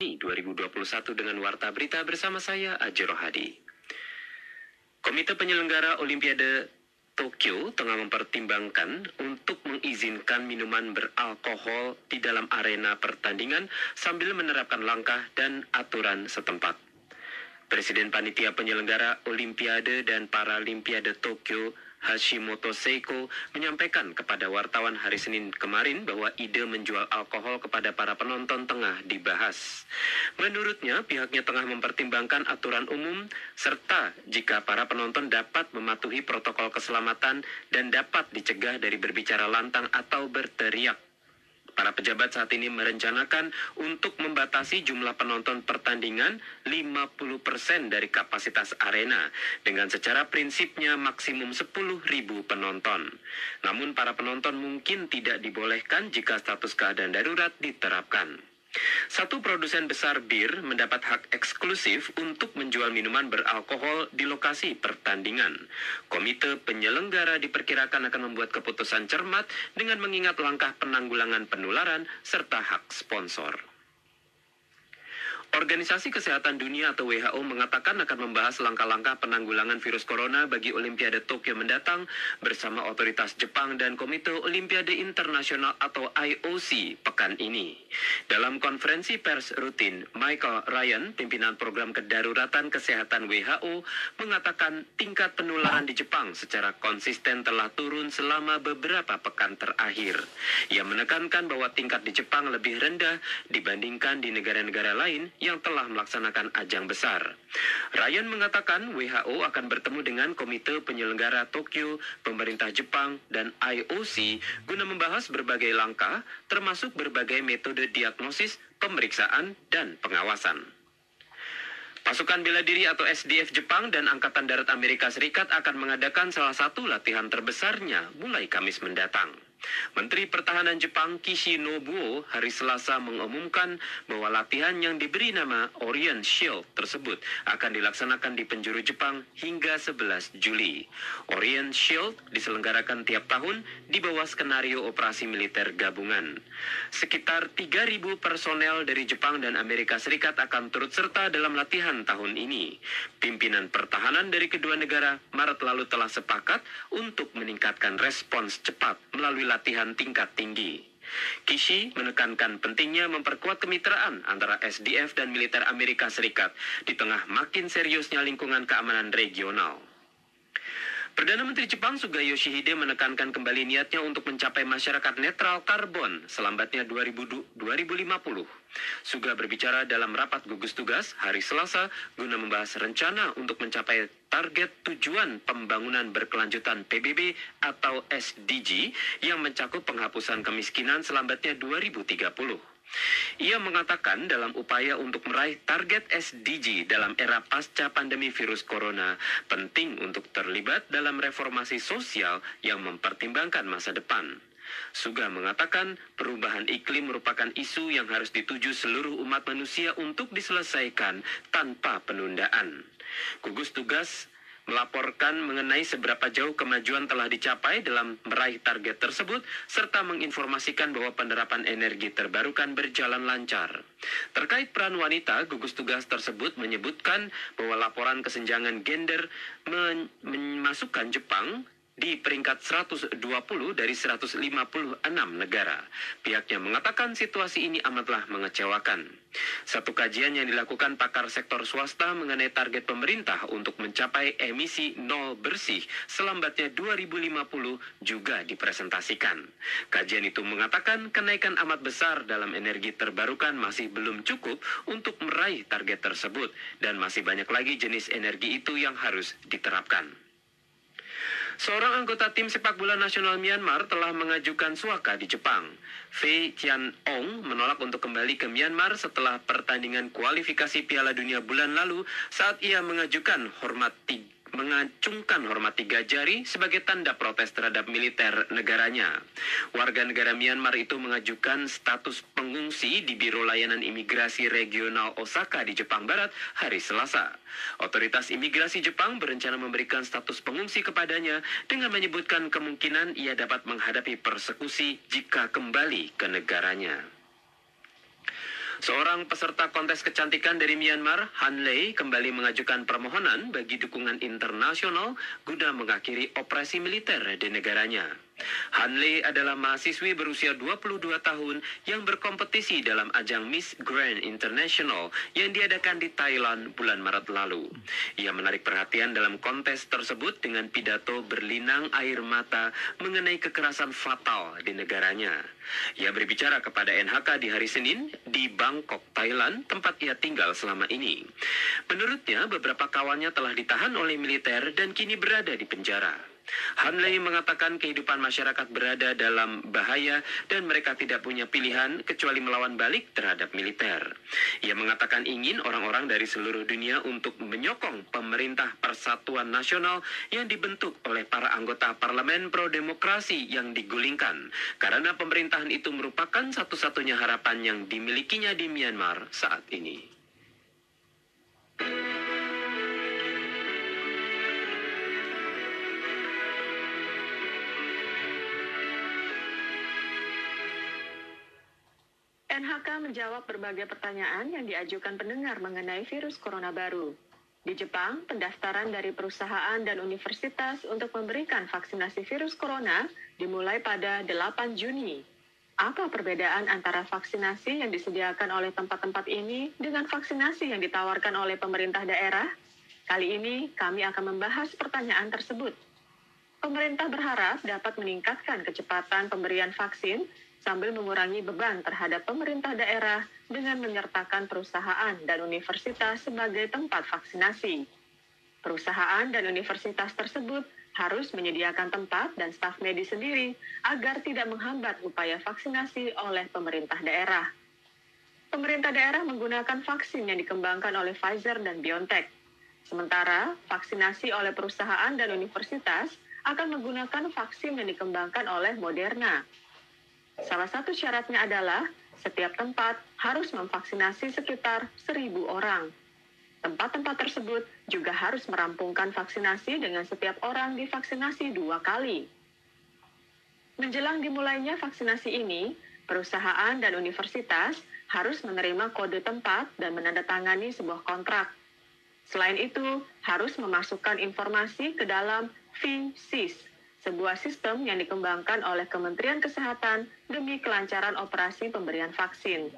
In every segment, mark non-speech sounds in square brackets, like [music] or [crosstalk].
2021 dengan Warta Berita bersama saya Ajero Hadi. Komite penyelenggara Olimpiade Tokyo tengah mempertimbangkan untuk mengizinkan minuman beralkohol di dalam arena pertandingan sambil menerapkan langkah dan aturan setempat. Presiden Panitia Penyelenggara Olimpiade dan Paralimpiade Tokyo Hashimoto Seiko menyampaikan kepada wartawan hari Senin kemarin bahwa ide menjual alkohol kepada para penonton tengah dibahas. Menurutnya, pihaknya tengah mempertimbangkan aturan umum serta jika para penonton dapat mematuhi protokol keselamatan dan dapat dicegah dari berbicara lantang atau berteriak. Para pejabat saat ini merencanakan untuk membatasi jumlah penonton pertandingan 50% dari kapasitas arena dengan secara prinsipnya maksimum 10.000 penonton. Namun para penonton mungkin tidak dibolehkan jika status keadaan darurat diterapkan. Satu produsen besar bir mendapat hak eksklusif untuk menjual minuman beralkohol di lokasi pertandingan. Komite penyelenggara diperkirakan akan membuat keputusan cermat dengan mengingat langkah penanggulangan penularan serta hak sponsor. Organisasi Kesehatan Dunia atau WHO mengatakan akan membahas langkah-langkah penanggulangan virus corona bagi Olimpiade Tokyo mendatang bersama otoritas Jepang dan Komite Olimpiade Internasional atau IOC pekan ini. Dalam konferensi pers rutin, Michael Ryan, pimpinan program kedaruratan kesehatan WHO, mengatakan tingkat penularan di Jepang secara konsisten telah turun selama beberapa pekan terakhir. Ia menekankan bahwa tingkat di Jepang lebih rendah dibandingkan di negara-negara lain yang telah melaksanakan ajang besar. Ryan mengatakan WHO akan bertemu dengan Komite Penyelenggara Tokyo, pemerintah Jepang, dan IOC guna membahas berbagai langkah, termasuk berbagai metode diagnosis, pemeriksaan, dan pengawasan. Pasukan bela diri atau SDF Jepang dan Angkatan Darat Amerika Serikat akan mengadakan salah satu latihan terbesarnya mulai Kamis mendatang. Menteri Pertahanan Jepang Kishi Nobuo hari Selasa mengumumkan bahwa latihan yang diberi nama Orient Shield tersebut akan dilaksanakan di penjuru Jepang hingga 11 Juli. Orient Shield diselenggarakan tiap tahun di bawah skenario operasi militer gabungan. Sekitar 3.000 personel dari Jepang dan Amerika Serikat akan turut serta dalam latihan tahun ini. Pimpinan pertahanan dari kedua negara Maret lalu telah sepakat untuk meningkatkan respons cepat melalui latihan tingkat tinggi. Kishi menekankan pentingnya memperkuat kemitraan antara SDF dan militer Amerika Serikat di tengah makin seriusnya lingkungan keamanan regional. Perdana Menteri Jepang Suga Yoshihide menekankan kembali niatnya untuk mencapai masyarakat netral karbon selambatnya 2000, 2050. Suga berbicara dalam rapat gugus tugas hari Selasa guna membahas rencana untuk mencapai target tujuan pembangunan berkelanjutan PBB atau SDG yang mencakup penghapusan kemiskinan selambatnya 2030. Ia mengatakan dalam upaya untuk meraih target SDG dalam era pasca pandemi virus corona, penting untuk terlibat dalam reformasi sosial yang mempertimbangkan masa depan. Suga mengatakan perubahan iklim merupakan isu yang harus dituju seluruh umat manusia untuk diselesaikan tanpa penundaan. Gugus tugas melaporkan mengenai seberapa jauh kemajuan telah dicapai dalam meraih target tersebut, serta menginformasikan bahwa penerapan energi terbarukan berjalan lancar. Terkait peran wanita, gugus tugas tersebut menyebutkan bahwa laporan kesenjangan gender memasukkan Jepang di peringkat 120 dari 156 negara. Pihaknya mengatakan situasi ini amatlah mengecewakan. Satu kajian yang dilakukan pakar sektor swasta mengenai target pemerintah untuk mencapai emisi nol bersih selambatnya 2050 juga dipresentasikan. Kajian itu mengatakan kenaikan amat besar dalam energi terbarukan masih belum cukup untuk meraih target tersebut dan masih banyak lagi jenis energi itu yang harus diterapkan. Seorang anggota tim sepak bola nasional Myanmar telah mengajukan suaka di Jepang. Fei Tian-ong menolak untuk kembali ke Myanmar setelah pertandingan kualifikasi Piala Dunia bulan lalu saat ia mengajukan hormat tiga mengacungkan hormat tiga jari sebagai tanda protes terhadap militer negaranya. Warga negara Myanmar itu mengajukan status pengungsi di Biro Layanan Imigrasi Regional Osaka di Jepang Barat hari Selasa. Otoritas imigrasi Jepang berencana memberikan status pengungsi kepadanya dengan menyebutkan kemungkinan ia dapat menghadapi persekusi jika kembali ke negaranya. Seorang peserta kontes kecantikan dari Myanmar, Han Lei, kembali mengajukan permohonan bagi dukungan internasional guna mengakhiri operasi militer di negaranya. Han Lei adalah mahasiswi berusia 22 tahun yang berkompetisi dalam ajang Miss Grand International yang diadakan di Thailand bulan Maret lalu. Ia menarik perhatian dalam kontes tersebut dengan pidato berlinang air mata mengenai kekerasan fatal di negaranya. Ia berbicara kepada NHK di hari Senin di Bangkok, Thailand, tempat ia tinggal selama ini. Menurutnya, beberapa kawannya telah ditahan oleh militer dan kini berada di penjara. Hanley mengatakan kehidupan masyarakat berada dalam bahaya dan mereka tidak punya pilihan kecuali melawan balik terhadap militer. Ia mengatakan ingin orang-orang dari seluruh dunia untuk menyokong pemerintah persatuan nasional yang dibentuk oleh para anggota parlemen pro-demokrasi yang digulingkan karena pemerintahan itu merupakan satu-satunya harapan yang dimilikinya di Myanmar saat ini. NHK menjawab berbagai pertanyaan yang diajukan pendengar mengenai virus corona baru. Di Jepang, pendaftaran dari perusahaan dan universitas untuk memberikan vaksinasi virus corona dimulai pada 8 Juni. Apa perbedaan antara vaksinasi yang disediakan oleh tempat-tempat ini dengan vaksinasi yang ditawarkan oleh pemerintah daerah? Kali ini kami akan membahas pertanyaan tersebut. Pemerintah berharap dapat meningkatkan kecepatan pemberian vaksin sambil mengurangi beban terhadap pemerintah daerah dengan menyertakan perusahaan dan universitas sebagai tempat vaksinasi. Perusahaan dan universitas tersebut harus menyediakan tempat dan staf medis sendiri agar tidak menghambat upaya vaksinasi oleh pemerintah daerah. Pemerintah daerah menggunakan vaksin yang dikembangkan oleh Pfizer dan BioNTech. Sementara vaksinasi oleh perusahaan dan universitas akan menggunakan vaksin yang dikembangkan oleh Moderna. Salah satu syaratnya adalah setiap tempat harus memvaksinasi sekitar seribu orang. Tempat-tempat tersebut juga harus merampungkan vaksinasi dengan setiap orang divaksinasi dua kali. Menjelang dimulainya vaksinasi ini, perusahaan dan universitas harus menerima kode tempat dan menandatangani sebuah kontrak. Selain itu, harus memasukkan informasi ke dalam VSIS sebuah sistem yang dikembangkan oleh Kementerian Kesehatan demi kelancaran operasi pemberian vaksin.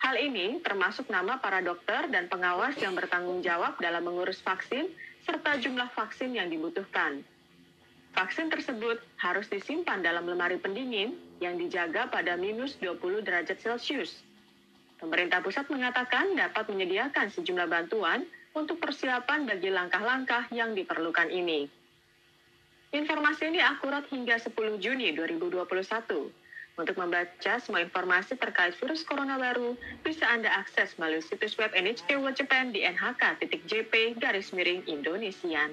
Hal ini termasuk nama para dokter dan pengawas yang bertanggung jawab dalam mengurus vaksin serta jumlah vaksin yang dibutuhkan. Vaksin tersebut harus disimpan dalam lemari pendingin yang dijaga pada minus 20 derajat Celcius. Pemerintah pusat mengatakan dapat menyediakan sejumlah bantuan untuk persiapan bagi langkah-langkah yang diperlukan ini. Informasi ini akurat hingga 10 Juni 2021. Untuk membaca semua informasi terkait virus corona baru, bisa Anda akses melalui situs web NHK World Japan di nhk.jp garis miring Indonesian.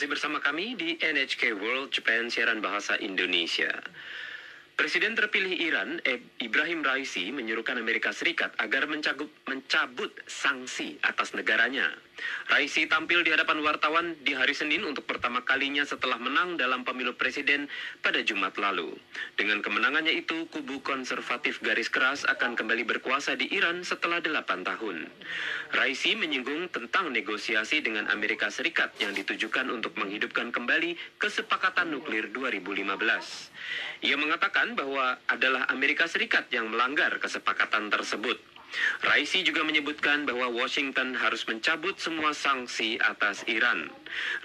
Masih bersama kami di NHK World Japan siaran bahasa Indonesia. Presiden terpilih Iran, Ibrahim Raisi, menyuruhkan Amerika Serikat agar mencabut, mencabut sanksi atas negaranya. Raisi tampil di hadapan wartawan di hari Senin untuk pertama kalinya setelah menang dalam pemilu presiden pada Jumat lalu. Dengan kemenangannya itu, kubu konservatif garis keras akan kembali berkuasa di Iran setelah delapan tahun. Raisi menyinggung tentang negosiasi dengan Amerika Serikat yang ditujukan untuk menghidupkan kembali kesepakatan nuklir 2015. Ia mengatakan bahwa adalah Amerika Serikat yang melanggar kesepakatan tersebut. Raisi juga menyebutkan bahwa Washington harus mencabut semua sanksi atas Iran.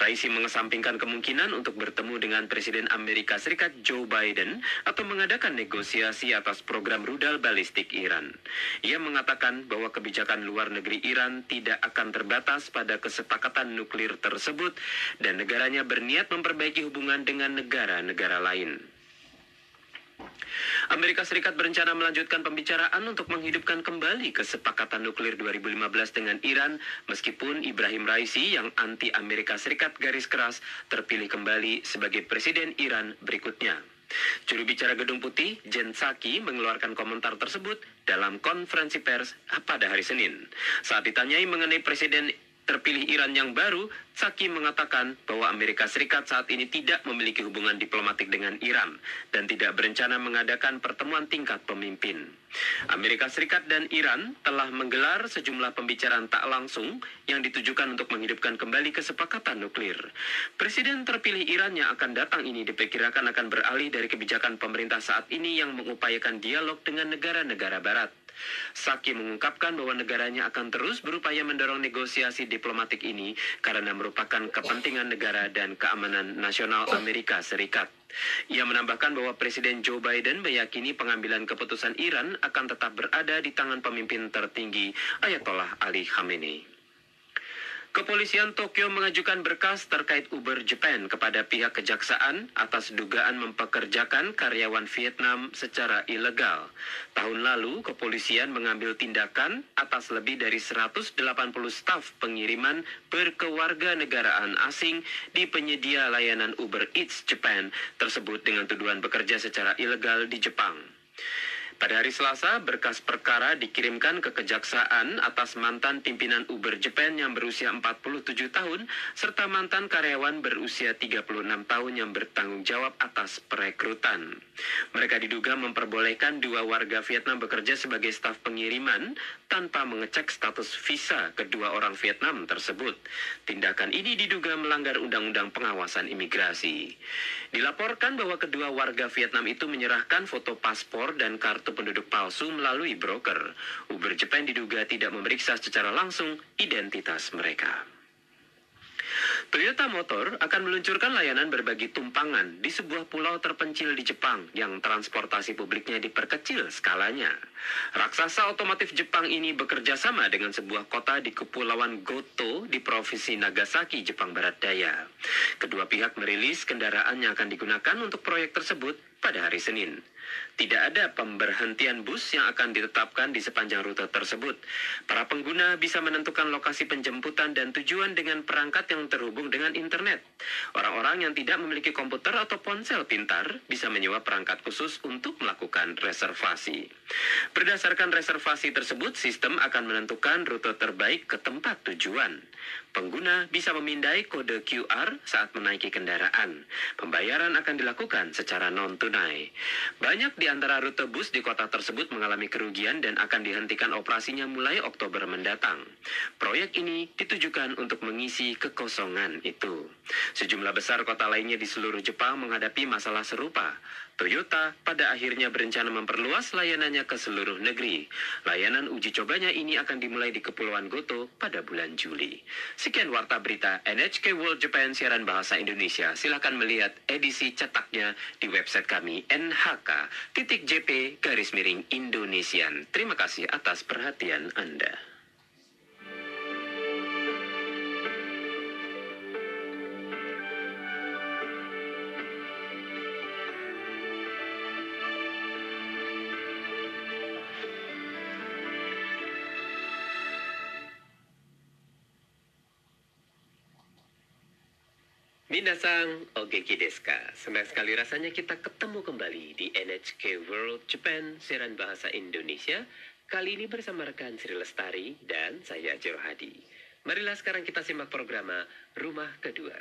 Raisi mengesampingkan kemungkinan untuk bertemu dengan Presiden Amerika Serikat Joe Biden atau mengadakan negosiasi atas program rudal balistik Iran. Ia mengatakan bahwa kebijakan luar negeri Iran tidak akan terbatas pada kesepakatan nuklir tersebut dan negaranya berniat memperbaiki hubungan dengan negara-negara lain. Amerika Serikat berencana melanjutkan pembicaraan untuk menghidupkan kembali kesepakatan nuklir 2015 dengan Iran meskipun Ibrahim Raisi yang anti Amerika Serikat garis keras terpilih kembali sebagai presiden Iran berikutnya. Juru bicara Gedung Putih, Jen Psaki, mengeluarkan komentar tersebut dalam konferensi pers pada hari Senin. Saat ditanyai mengenai Presiden terpilih Iran yang baru, Saki mengatakan bahwa Amerika Serikat saat ini tidak memiliki hubungan diplomatik dengan Iran dan tidak berencana mengadakan pertemuan tingkat pemimpin. Amerika Serikat dan Iran telah menggelar sejumlah pembicaraan tak langsung yang ditujukan untuk menghidupkan kembali kesepakatan nuklir. Presiden terpilih Iran yang akan datang ini diperkirakan akan beralih dari kebijakan pemerintah saat ini yang mengupayakan dialog dengan negara-negara barat. Saki mengungkapkan bahwa negaranya akan terus berupaya mendorong negosiasi diplomatik ini karena merupakan kepentingan negara dan keamanan nasional Amerika Serikat. Ia menambahkan bahwa Presiden Joe Biden meyakini pengambilan keputusan Iran akan tetap berada di tangan pemimpin tertinggi Ayatollah Ali Khamenei. Kepolisian Tokyo mengajukan berkas terkait Uber Japan kepada pihak kejaksaan atas dugaan mempekerjakan karyawan Vietnam secara ilegal. Tahun lalu, kepolisian mengambil tindakan atas lebih dari 180 staf pengiriman berkewarganegaraan asing di penyedia layanan Uber Eats Japan tersebut dengan tuduhan bekerja secara ilegal di Jepang. Pada hari Selasa, berkas perkara dikirimkan ke kejaksaan atas mantan pimpinan Uber Japan yang berusia 47 tahun, serta mantan karyawan berusia 36 tahun yang bertanggung jawab atas perekrutan. Mereka diduga memperbolehkan dua warga Vietnam bekerja sebagai staf pengiriman tanpa mengecek status visa kedua orang Vietnam tersebut. Tindakan ini diduga melanggar undang-undang pengawasan imigrasi. Dilaporkan bahwa kedua warga Vietnam itu menyerahkan foto paspor dan kartu kartu penduduk palsu melalui broker. Uber Japan diduga tidak memeriksa secara langsung identitas mereka. Toyota Motor akan meluncurkan layanan berbagi tumpangan di sebuah pulau terpencil di Jepang yang transportasi publiknya diperkecil skalanya. Raksasa otomotif Jepang ini bekerja sama dengan sebuah kota di Kepulauan Goto di Provinsi Nagasaki, Jepang Barat Daya. Kedua pihak merilis kendaraan yang akan digunakan untuk proyek tersebut pada hari Senin. Tidak ada pemberhentian bus yang akan ditetapkan di sepanjang rute tersebut. Para pengguna bisa menentukan lokasi penjemputan dan tujuan dengan perangkat yang terhubung dengan internet. Orang-orang yang tidak memiliki komputer atau ponsel pintar bisa menyewa perangkat khusus untuk melakukan reservasi. Berdasarkan reservasi tersebut, sistem akan menentukan rute terbaik ke tempat tujuan. Pengguna bisa memindai kode QR saat menaiki kendaraan. Pembayaran akan dilakukan secara non-tunai. Banyak di antara rute bus di kota tersebut mengalami kerugian dan akan dihentikan operasinya mulai Oktober mendatang. Proyek ini ditujukan untuk mengisi kekosongan itu. Sejumlah besar kota lainnya di seluruh Jepang menghadapi masalah serupa. Toyota pada akhirnya berencana memperluas layanannya ke seluruh negeri. Layanan uji cobanya ini akan dimulai di Kepulauan Goto pada bulan Juli. Sekian warta berita NHK World Japan siaran bahasa Indonesia. Silakan melihat edisi cetaknya di website kami nhk.jp garis miring Indonesian. Terima kasih atas perhatian Anda. Minasang Ogeki Deska. Senang sekali rasanya kita ketemu kembali di NHK World Japan siaran bahasa Indonesia. Kali ini bersama rekan Sri Lestari dan saya Jero Hadi. Marilah sekarang kita simak program Rumah Kedua.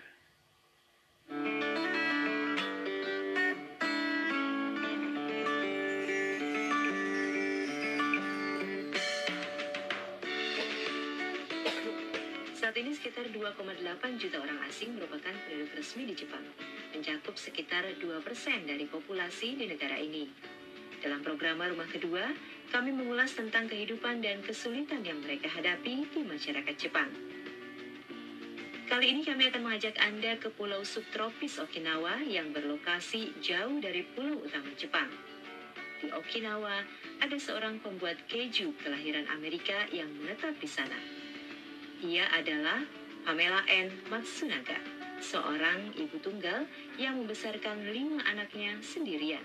Saat ini sekitar 2,8 juta orang asing merupakan penduduk resmi di Jepang, mencakup sekitar 2% dari populasi di negara ini. Dalam program Rumah Kedua, kami mengulas tentang kehidupan dan kesulitan yang mereka hadapi di masyarakat Jepang. Kali ini kami akan mengajak Anda ke pulau subtropis Okinawa yang berlokasi jauh dari pulau utama Jepang. Di Okinawa, ada seorang pembuat keju kelahiran Amerika yang menetap di sana. Ia adalah Pamela N. Matsunaga, seorang ibu tunggal yang membesarkan lima anaknya sendirian.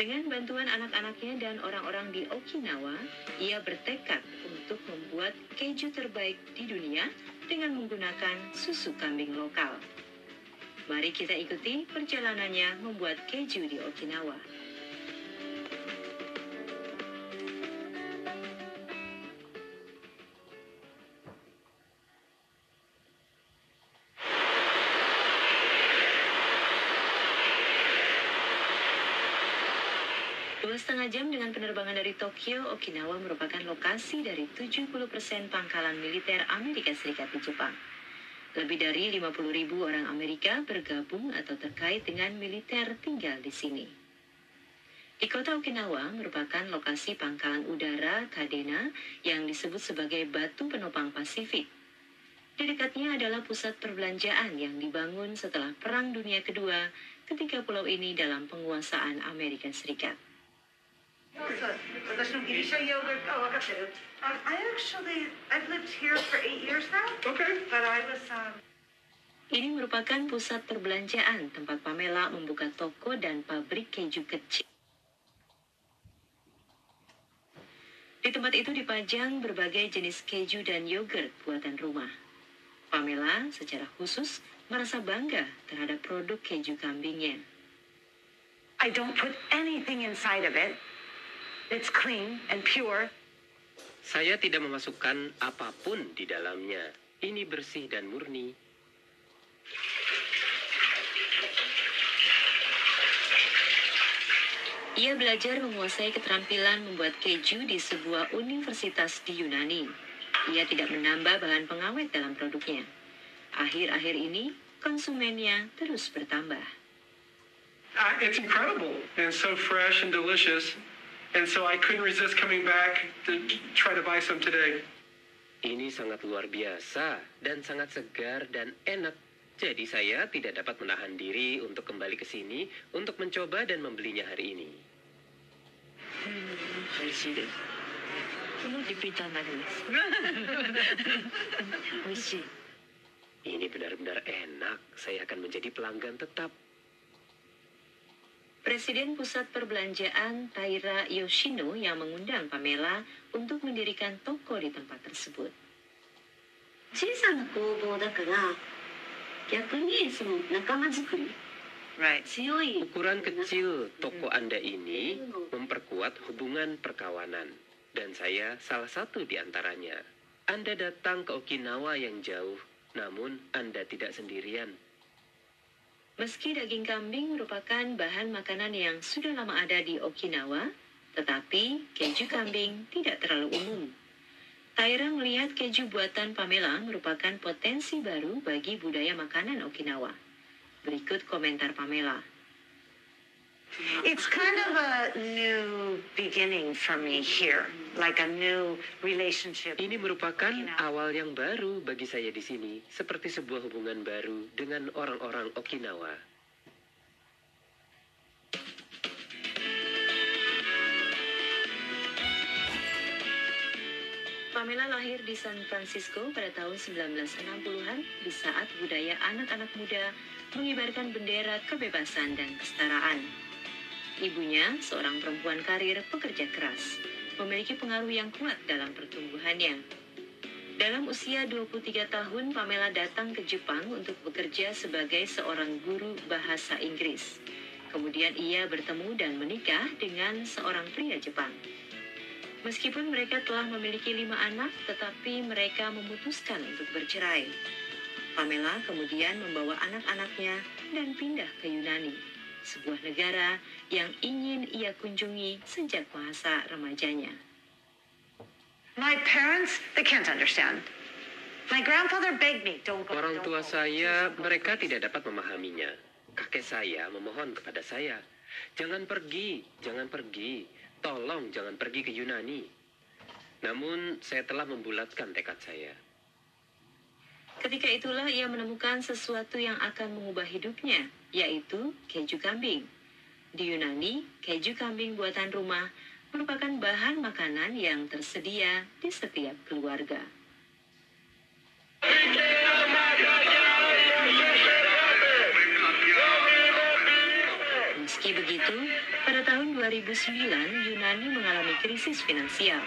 Dengan bantuan anak-anaknya dan orang-orang di Okinawa, ia bertekad untuk membuat keju terbaik di dunia dengan menggunakan susu kambing lokal. Mari kita ikuti perjalanannya membuat keju di Okinawa. Setengah jam dengan penerbangan dari Tokyo, Okinawa merupakan lokasi dari 70% pangkalan militer Amerika Serikat di Jepang. Lebih dari 50 ribu orang Amerika bergabung atau terkait dengan militer tinggal di sini. Di kota Okinawa merupakan lokasi pangkalan udara Kadena yang disebut sebagai batu penopang Pasifik. Di dekatnya adalah pusat perbelanjaan yang dibangun setelah Perang Dunia Kedua ketika pulau ini dalam penguasaan Amerika Serikat. Ini merupakan pusat perbelanjaan tempat Pamela membuka toko dan pabrik keju kecil. Di tempat itu dipajang berbagai jenis keju dan yogurt buatan rumah. Pamela secara khusus merasa bangga terhadap produk keju kambingnya. I don't put anything inside of it. It's clean and pure. Saya tidak memasukkan apa pun di dalamnya. Ini bersih dan murni. Ia belajar menguasai keterampilan membuat keju di sebuah universitas di Yunani. Ia tidak menambah bahan pengawet dalam produknya. Akhir-akhir ini, konsumennya terus bertambah. Uh, it's incredible and so fresh and delicious. And so I couldn't resist coming back to try to buy some today. Ini sangat luar biasa dan sangat segar dan enak. Jadi saya tidak dapat menahan diri untuk kembali ke sini untuk mencoba dan membelinya hari ini. [laughs] Ini benar-benar enak. Saya akan menjadi pelanggan tetap. Presiden Pusat Perbelanjaan Taira Yoshino yang mengundang Pamela untuk mendirikan toko di tempat tersebut. 小さな工房だから逆にその仲間作り Right. 強い Ukuran kecil toko Anda ini memperkuat hubungan perkawanan. Dan saya salah satu di antaranya. Anda datang ke Okinawa yang jauh, namun Anda tidak sendirian. Meski daging kambing merupakan bahan makanan yang sudah lama ada di Okinawa, tetapi keju kambing tidak terlalu umum. Taira melihat keju buatan Pamela merupakan potensi baru bagi budaya makanan Okinawa. Berikut komentar Pamela. It's kind of a new beginning for me here, like a new relationship. Ini merupakan awal yang baru bagi saya di sini, seperti sebuah hubungan baru dengan orang-orang Okinawa. Pamela lahir di San Francisco pada tahun 1960-an di saat budaya anak-anak muda mengibarkan bendera kebebasan dan kesetaraan. Ibunya, seorang perempuan karir pekerja keras, memiliki pengaruh yang kuat dalam pertumbuhannya. Dalam usia 23 tahun, Pamela datang ke Jepang untuk bekerja sebagai seorang guru bahasa Inggris. Kemudian ia bertemu dan menikah dengan seorang pria Jepang. Meskipun mereka telah memiliki lima anak, tetapi mereka memutuskan untuk bercerai. Pamela kemudian membawa anak-anaknya dan pindah ke Yunani, sebuah negara yang ingin ia kunjungi sejak masa remajanya. My parents, they can't understand. My grandfather begged me, don't go. Orang tua saya, mereka tidak dapat memahaminya. Kakek saya memohon kepada saya, jangan pergi, jangan pergi, tolong jangan pergi ke Yunani. Namun saya telah membulatkan tekad saya. Ketika itulah ia menemukan sesuatu yang akan mengubah hidupnya, yaitu keju kambing. Di Yunani, keju kambing buatan rumah merupakan bahan makanan yang tersedia di setiap keluarga. Meski begitu, pada tahun 2009 Yunani mengalami krisis finansial.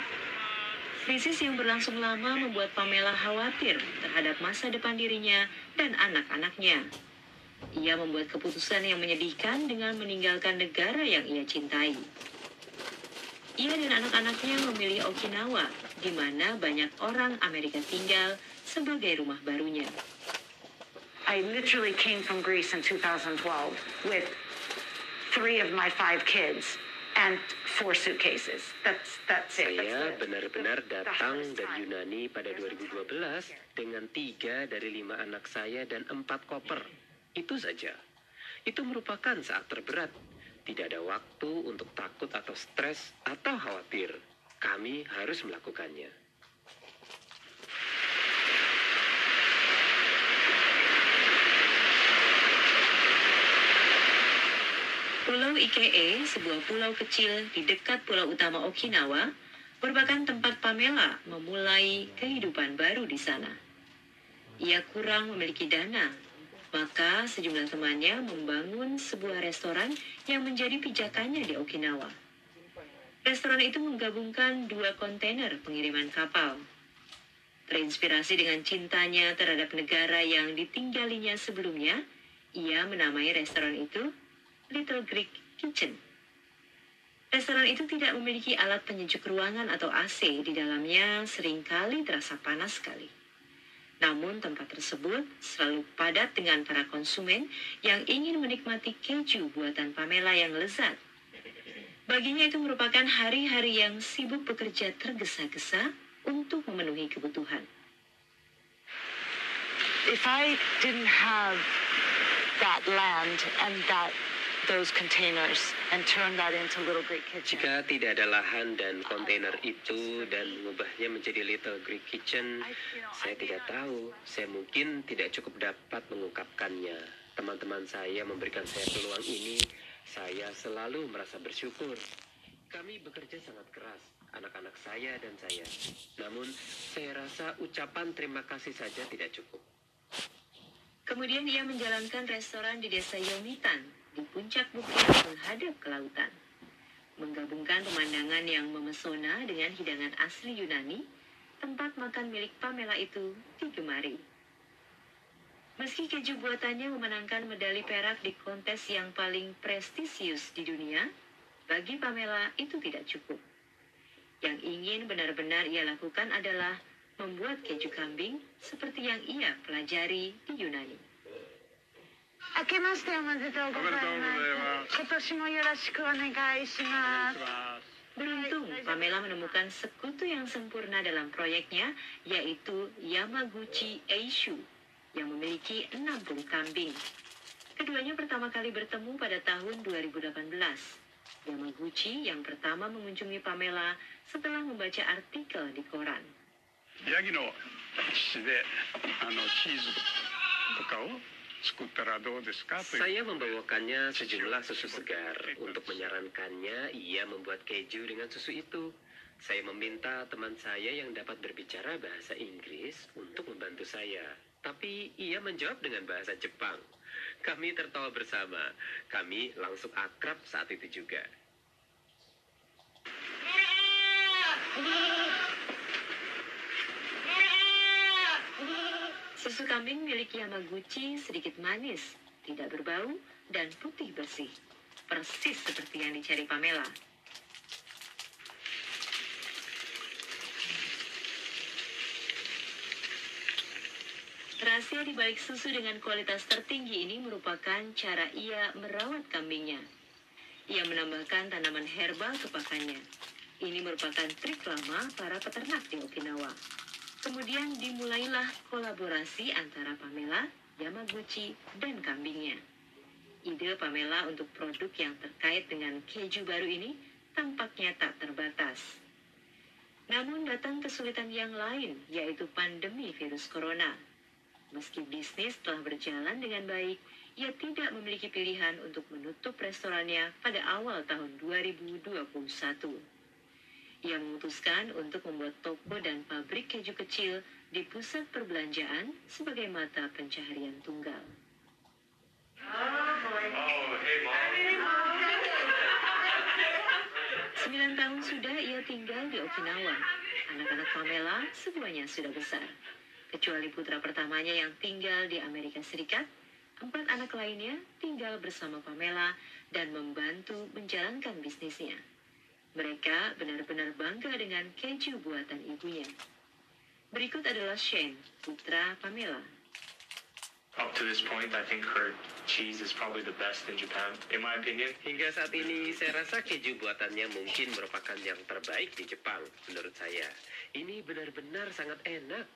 Krisis yang berlangsung lama membuat Pamela khawatir terhadap masa depan dirinya dan anak-anaknya. Ia membuat keputusan yang menyedihkan dengan meninggalkan negara yang ia cintai. Ia dan anak-anaknya memilih Okinawa, di mana banyak orang Amerika tinggal sebagai rumah barunya. I literally came from Greece in 2012 with three of my five kids and four suitcases. That's that's it. Saya benar-benar datang dari. Yunani pada 2012 dengan tiga dari lima anak saya dan empat koper. Itu saja. Itu merupakan saat terberat. Tidak ada waktu untuk takut atau stres atau khawatir. Kami harus melakukannya. Pulau Ikee, sebuah pulau kecil di dekat pulau utama Okinawa, merupakan tempat Pamela memulai kehidupan baru di sana. Ia kurang memiliki dana, maka sejumlah temannya membangun sebuah restoran yang menjadi pijakannya di Okinawa. Restoran itu menggabungkan dua kontainer pengiriman kapal. Terinspirasi dengan cintanya terhadap negara yang ditinggalinya sebelumnya, ia menamai restoran itu Little Greek Kitchen. Restoran itu tidak memiliki alat penyejuk ruangan atau AC di dalamnya sering kali terasa panas sekali. Namun tempat tersebut selalu padat dengan para konsumen yang ingin menikmati keju buatan Pamela yang lezat. Baginya itu merupakan hari-hari yang sibuk bekerja tergesa-gesa untuk memenuhi kebutuhan. If I didn't have that land and that those containers and turn that into Little Greek Kitchen, Jika tidak ada lahan dan kontainer itu dan mengubahnya menjadi Little Greek Kitchen, saya tidak tahu. Saya mungkin tidak cukup dapat mengungkapkannya. Teman-teman saya memberikan saya peluang ini. Saya selalu merasa bersyukur. Kami bekerja sangat keras, anak-anak saya dan saya. Namun, saya rasa ucapan terima kasih saja tidak cukup. Kemudian ia menjalankan restoran di desa Yomitan, di puncak bukit menghadap ke lautan. Menggabungkan pemandangan yang memesona dengan hidangan asli Yunani, tempat makan milik Pamela itu digemari. Meski keju buatannya memenangkan medali perak di kontes yang paling prestisius di dunia, bagi Pamela itu tidak cukup. Yang ingin benar-benar ia lakukan adalah membuat keju kambing seperti yang ia pelajari di Yunani. 明けましておめでとうございます。今年もよろしくお願いします。Beruntung, Pamela menemukan sekutu yang sempurna dalam proyeknya, yaitu Yamaguchi Eishu, yang memiliki 60 kambing. Keduanya pertama kali bertemu pada tahun 2018. Yamaguchi yang pertama mengunjungi Pamela setelah membaca artikel di koran. Yagi no saya membawakannya sejumlah susu segar. Untuk menyarankannya, ia membuat keju dengan susu itu. Saya meminta teman saya yang dapat berbicara bahasa Inggris untuk membantu saya. Tapi ia menjawab dengan bahasa Jepang. Kami tertawa bersama. Kami langsung akrab saat itu juga. Susu kambing milik Yamaguchi sedikit manis, tidak berbau, dan putih bersih. Persis seperti yang dicari Pamela. Rahasia di balik susu dengan kualitas tertinggi ini merupakan cara ia merawat kambingnya. Ia menambahkan tanaman herbal ke pakannya. Ini merupakan trik lama para peternak di Okinawa. Kemudian dimulailah kolaborasi antara Pamela, Yamaguchi, dan kambingnya. Ide Pamela untuk produk yang terkait dengan keju baru ini tampaknya tak terbatas. Namun datang kesulitan yang lain, yaitu pandemi virus corona. Meski bisnis telah berjalan dengan baik, ia tidak memiliki pilihan untuk menutup restorannya pada awal tahun 2021. Ia memutuskan untuk membuat toko dan pabrik keju kecil di pusat perbelanjaan sebagai mata pencaharian tunggal. Sembilan tahun sudah ia tinggal di Okinawa. Anak-anak Pamela semuanya sudah besar. Kecuali putra pertamanya yang tinggal di Amerika Serikat, empat anak lainnya tinggal bersama Pamela dan membantu menjalankan bisnisnya. Mereka benar-benar bangga dengan keju buatan ibunya. Berikut adalah Shane, putra Pamela. Up to this point, I think her cheese is probably the best in Japan, in my opinion. Hingga saat ini, saya rasa keju buatannya mungkin merupakan yang terbaik di Jepang, menurut saya. Ini benar-benar sangat enak.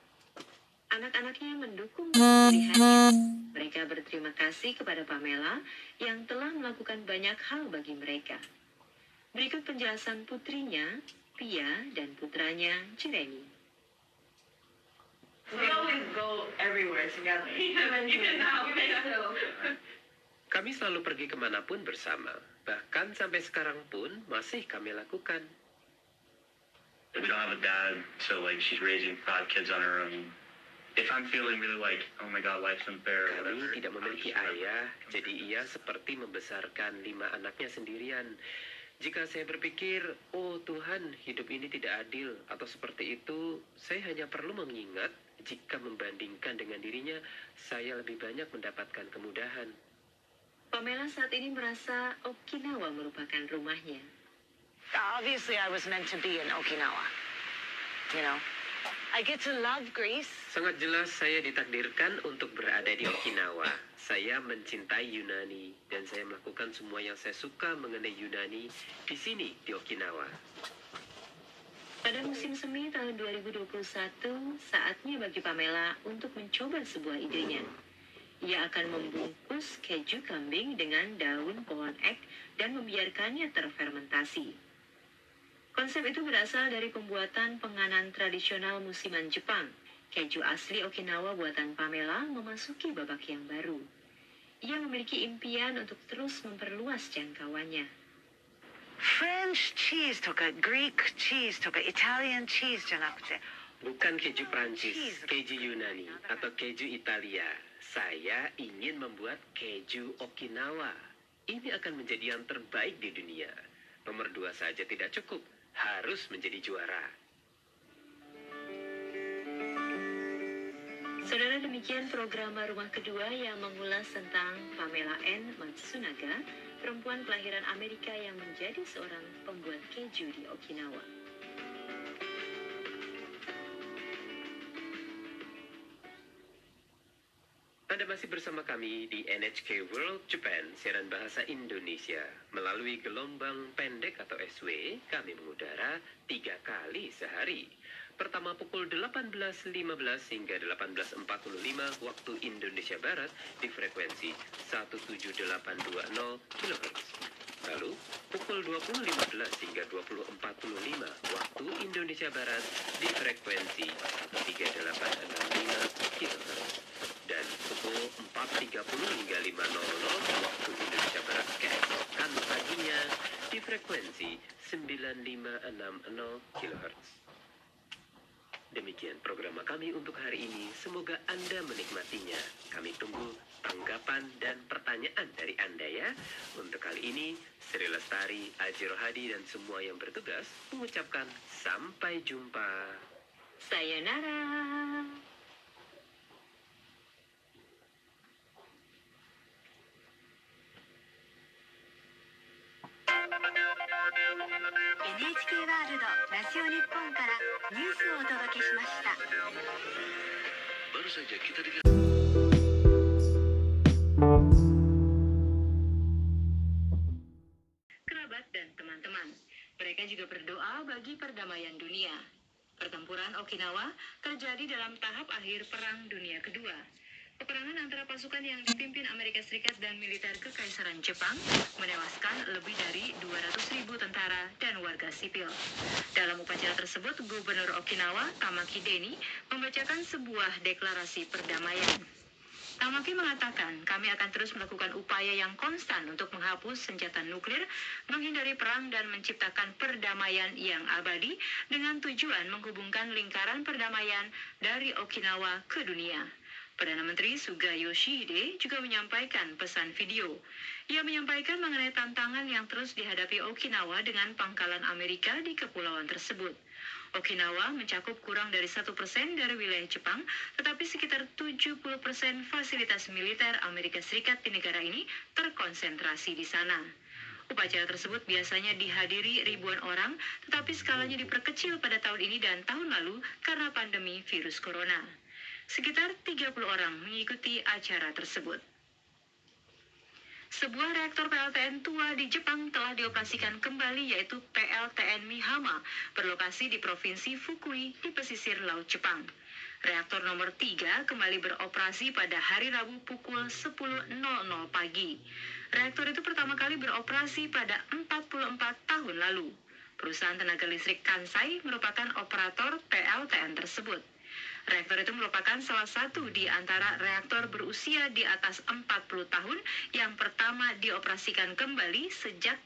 Anak-anaknya mendukung pilihannya. Mereka berterima kasih kepada Pamela yang telah melakukan banyak hal bagi mereka. Berikut penjelasan putrinya, Pia, dan putranya, Jeremy. We always go everywhere together. [laughs] Even now, [laughs] Kami selalu pergi ke mana pun bersama. Bahkan sampai sekarang pun masih kami lakukan. We don't have a dad, so like she's raising five kids on her own. If I'm feeling really like, oh my god, life's unfair, Kami whatever. tidak memiliki ayah, jadi ia seperti membesarkan lima anaknya sendirian. Jika saya berpikir, oh Tuhan, hidup ini tidak adil, atau seperti itu, saya hanya perlu mengingat, jika membandingkan dengan dirinya, saya lebih banyak mendapatkan kemudahan. Pamela saat ini merasa Okinawa merupakan rumahnya. Obviously, I was meant to be in Okinawa. You know, I get to love Greece. Sangat jelas saya ditakdirkan untuk berada di Okinawa. Saya mencintai Yunani dan saya melakukan semua yang saya suka mengenai Yunani di sini di Okinawa. Pada musim semi tahun 2021, saatnya bagi Pamela untuk mencoba sebuah idenya. Ia akan membungkus keju kambing dengan daun pohon ek dan membiarkannya terfermentasi. Konsep itu berasal dari pembuatan penganan tradisional musiman Jepang. Keju asli Okinawa buatan Pamela memasuki babak yang baru. Ia memiliki impian untuk terus memperluas jangkauannya. French cheese とか Greek cheese とか Italian cheese じゃなくて Bukan keju Prancis, keju Yunani, atau keju Italia. Saya ingin membuat keju Okinawa. Ini akan menjadi yang terbaik di dunia. Nomor dua saja tidak cukup, harus menjadi juara. Saudara demikian program rumah kedua yang mengulas tentang Pamela N. Matsunaga, perempuan kelahiran Amerika yang menjadi seorang pembuat keju di Okinawa. Anda masih bersama kami di NHK World Japan, siaran bahasa Indonesia. Melalui gelombang pendek atau SW, kami mengudara tiga kali sehari. Pertama pukul 18.15 hingga 18.45 waktu Indonesia Barat di frekuensi 17820 kHz. Lalu pukul 20.15 hingga 20.45 waktu Indonesia Barat di frekuensi 3865 kHz dan pukul 4.30 hingga 5.00 waktu Indonesia Barat keesokan paginya di frekuensi 9560 kHz. Demikian program kami untuk hari ini. Semoga Anda menikmatinya. Kami tunggu tanggapan dan pertanyaan dari Anda ya. Untuk kali ini, Sri Lestari, Aji Rohadi, dan semua yang bertugas mengucapkan sampai jumpa. Sayonara. NHK ワールドラジオ日本からニュースをお届けしました。 Baru saja kita dengar kerabat dan teman-teman. Mereka juga berdoa bagi perdamaian dunia. Pertempuran Okinawa terjadi dalam tahap akhir Perang Dunia Kedua. Peperangan antara pasukan yang dipimpin Amerika Serikat dan militer Kekaisaran Jepang menewaskan lebih dari 200 ribu tentara dan warga sipil. Dalam upacara tersebut, Gubernur Okinawa, Tamaki Deni, membacakan sebuah deklarasi perdamaian. Tamaki mengatakan, kami akan terus melakukan upaya yang konstan untuk menghapus senjata nuklir, menghindari perang dan menciptakan perdamaian yang abadi dengan tujuan menghubungkan lingkaran perdamaian dari Okinawa ke dunia. Perdana Menteri Suga Yoshihide juga menyampaikan pesan video. Ia menyampaikan mengenai tantangan yang terus dihadapi Okinawa dengan pangkalan Amerika di kepulauan tersebut. Okinawa mencakup kurang dari satu persen dari wilayah Jepang, tetapi sekitar 70 persen fasilitas militer Amerika Serikat di negara ini terkonsentrasi di sana. Upacara tersebut biasanya dihadiri ribuan orang, tetapi skalanya diperkecil pada tahun ini dan tahun lalu karena pandemi virus corona. Sekitar 30 orang mengikuti acara tersebut. Sebuah reaktor PLTN tua di Jepang telah dioperasikan kembali yaitu PLTN Mihama berlokasi di Provinsi Fukui di pesisir Laut Jepang. Reaktor nomor 3 kembali beroperasi pada hari Rabu pukul 10.00 pagi. Reaktor itu pertama kali beroperasi pada 44 tahun lalu. Perusahaan tenaga listrik Kansai merupakan operator PLTN tersebut. Reaktor itu merupakan salah satu di antara reaktor berusia di atas 40 tahun yang pertama dioperasikan kembali sejak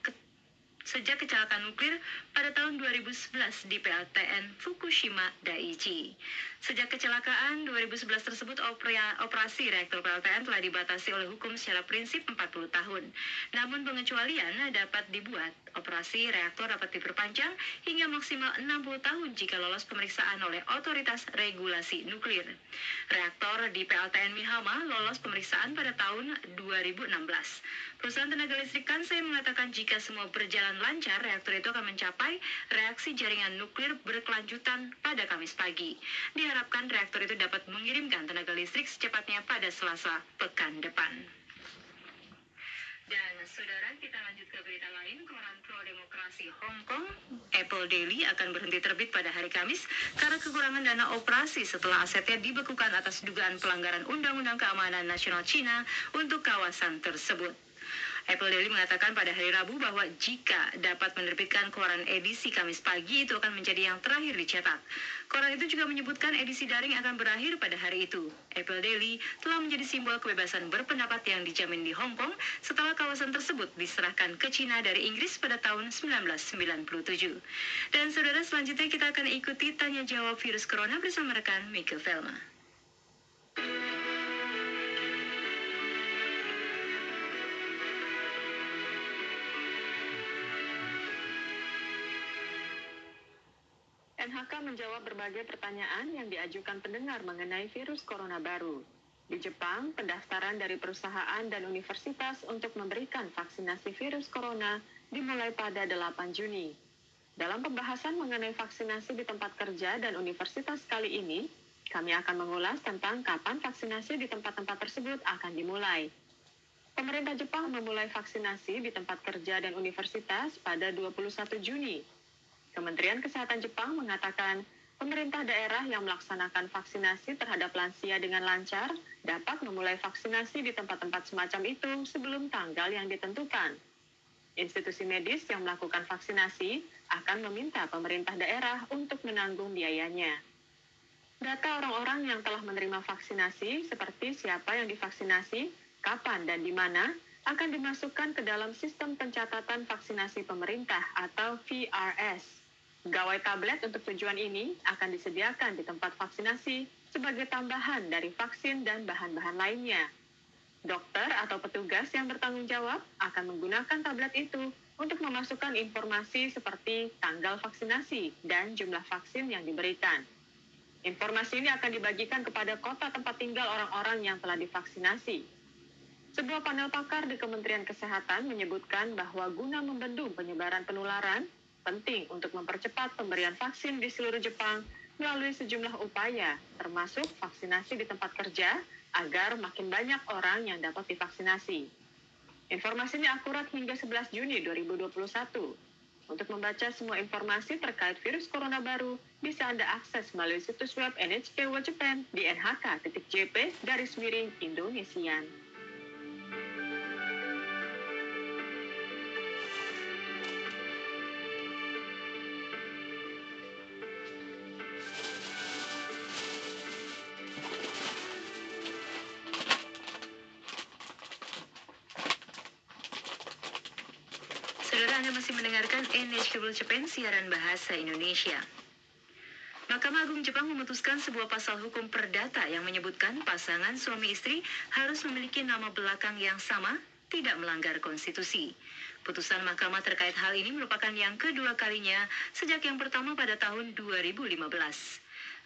sejak kecelakaan nuklir pada tahun 2011 di PLTN Fukushima Daiichi. Sejak kecelakaan 2011 tersebut, operasi reaktor PLTN telah dibatasi oleh hukum secara prinsip 40 tahun. Namun pengecualian dapat dibuat. Operasi reaktor dapat diperpanjang hingga maksimal 60 tahun jika lolos pemeriksaan oleh otoritas regulasi nuklir. Reaktor di PLTN Mihama lolos pemeriksaan pada tahun 2016. Perusahaan tenaga listrik Kansai mengatakan jika semua berjalan lancar, reaktor itu akan mencapai reaksi jaringan nuklir berkelanjutan pada Kamis pagi. Diharapkan reaktor itu dapat mengirimkan tenaga listrik secepatnya pada Selasa pekan depan. Dan saudara, kita lanjut ke berita lain. Koran pro demokrasi Hong Kong, Apple Daily akan berhenti terbit pada hari Kamis karena kekurangan dana operasi setelah asetnya dibekukan atas dugaan pelanggaran Undang-Undang Keamanan Nasional Cina untuk kawasan tersebut. Apple Daily mengatakan pada hari Rabu bahwa jika dapat menerbitkan koran edisi Kamis pagi itu akan menjadi yang terakhir dicetak. Koran itu juga menyebutkan edisi daring akan berakhir pada hari itu. Apple Daily telah menjadi simbol kebebasan berpendapat yang dijamin di Hong Kong setelah kawasan tersebut diserahkan ke Cina dari Inggris pada tahun 1997. Dan saudara selanjutnya kita akan ikuti tanya jawab virus corona bersama rekan Mika Velma. Menjawab berbagai pertanyaan yang diajukan pendengar mengenai virus corona baru. Di Jepang, pendaftaran dari perusahaan dan universitas untuk memberikan vaksinasi virus corona dimulai pada 8 Juni. Dalam pembahasan mengenai vaksinasi di tempat kerja dan universitas kali ini, kami akan mengulas tentang kapan vaksinasi di tempat-tempat tersebut akan dimulai. Pemerintah Jepang memulai vaksinasi di tempat kerja dan universitas pada 21 Juni Kementerian Kesehatan Jepang mengatakan pemerintah daerah yang melaksanakan vaksinasi terhadap lansia dengan lancar dapat memulai vaksinasi di tempat-tempat semacam itu sebelum tanggal yang ditentukan. Institusi medis yang melakukan vaksinasi akan meminta pemerintah daerah untuk menanggung biayanya. Data orang-orang yang telah menerima vaksinasi, seperti siapa yang divaksinasi, kapan dan di mana, akan dimasukkan ke dalam sistem pencatatan vaksinasi pemerintah atau VRS. Gawai tablet untuk tujuan ini akan disediakan di tempat vaksinasi sebagai tambahan dari vaksin dan bahan-bahan lainnya. Dokter atau petugas yang bertanggung jawab akan menggunakan tablet itu untuk memasukkan informasi seperti tanggal vaksinasi dan jumlah vaksin yang diberikan. Informasi ini akan dibagikan kepada kota tempat tinggal orang-orang yang telah divaksinasi. Sebuah panel pakar di Kementerian Kesehatan menyebutkan bahwa guna membendung penyebaran penularan, penting untuk mempercepat pemberian vaksin di seluruh Jepang melalui sejumlah upaya, termasuk vaksinasi di tempat kerja, agar makin banyak orang yang dapat divaksinasi. Informasi ini akurat hingga 11 Juni 2021. Untuk membaca semua informasi terkait virus corona baru, bisa Anda akses melalui situs web NHK World Japan di nhk.jp garis miring Indonesian. World Japan siaran bahasa Indonesia. Mahkamah Agung Jepang memutuskan sebuah pasal hukum perdata yang menyebutkan pasangan suami istri harus memiliki nama belakang yang sama tidak melanggar konstitusi. Putusan mahkamah terkait hal ini merupakan yang kedua kalinya sejak yang pertama pada tahun 2015.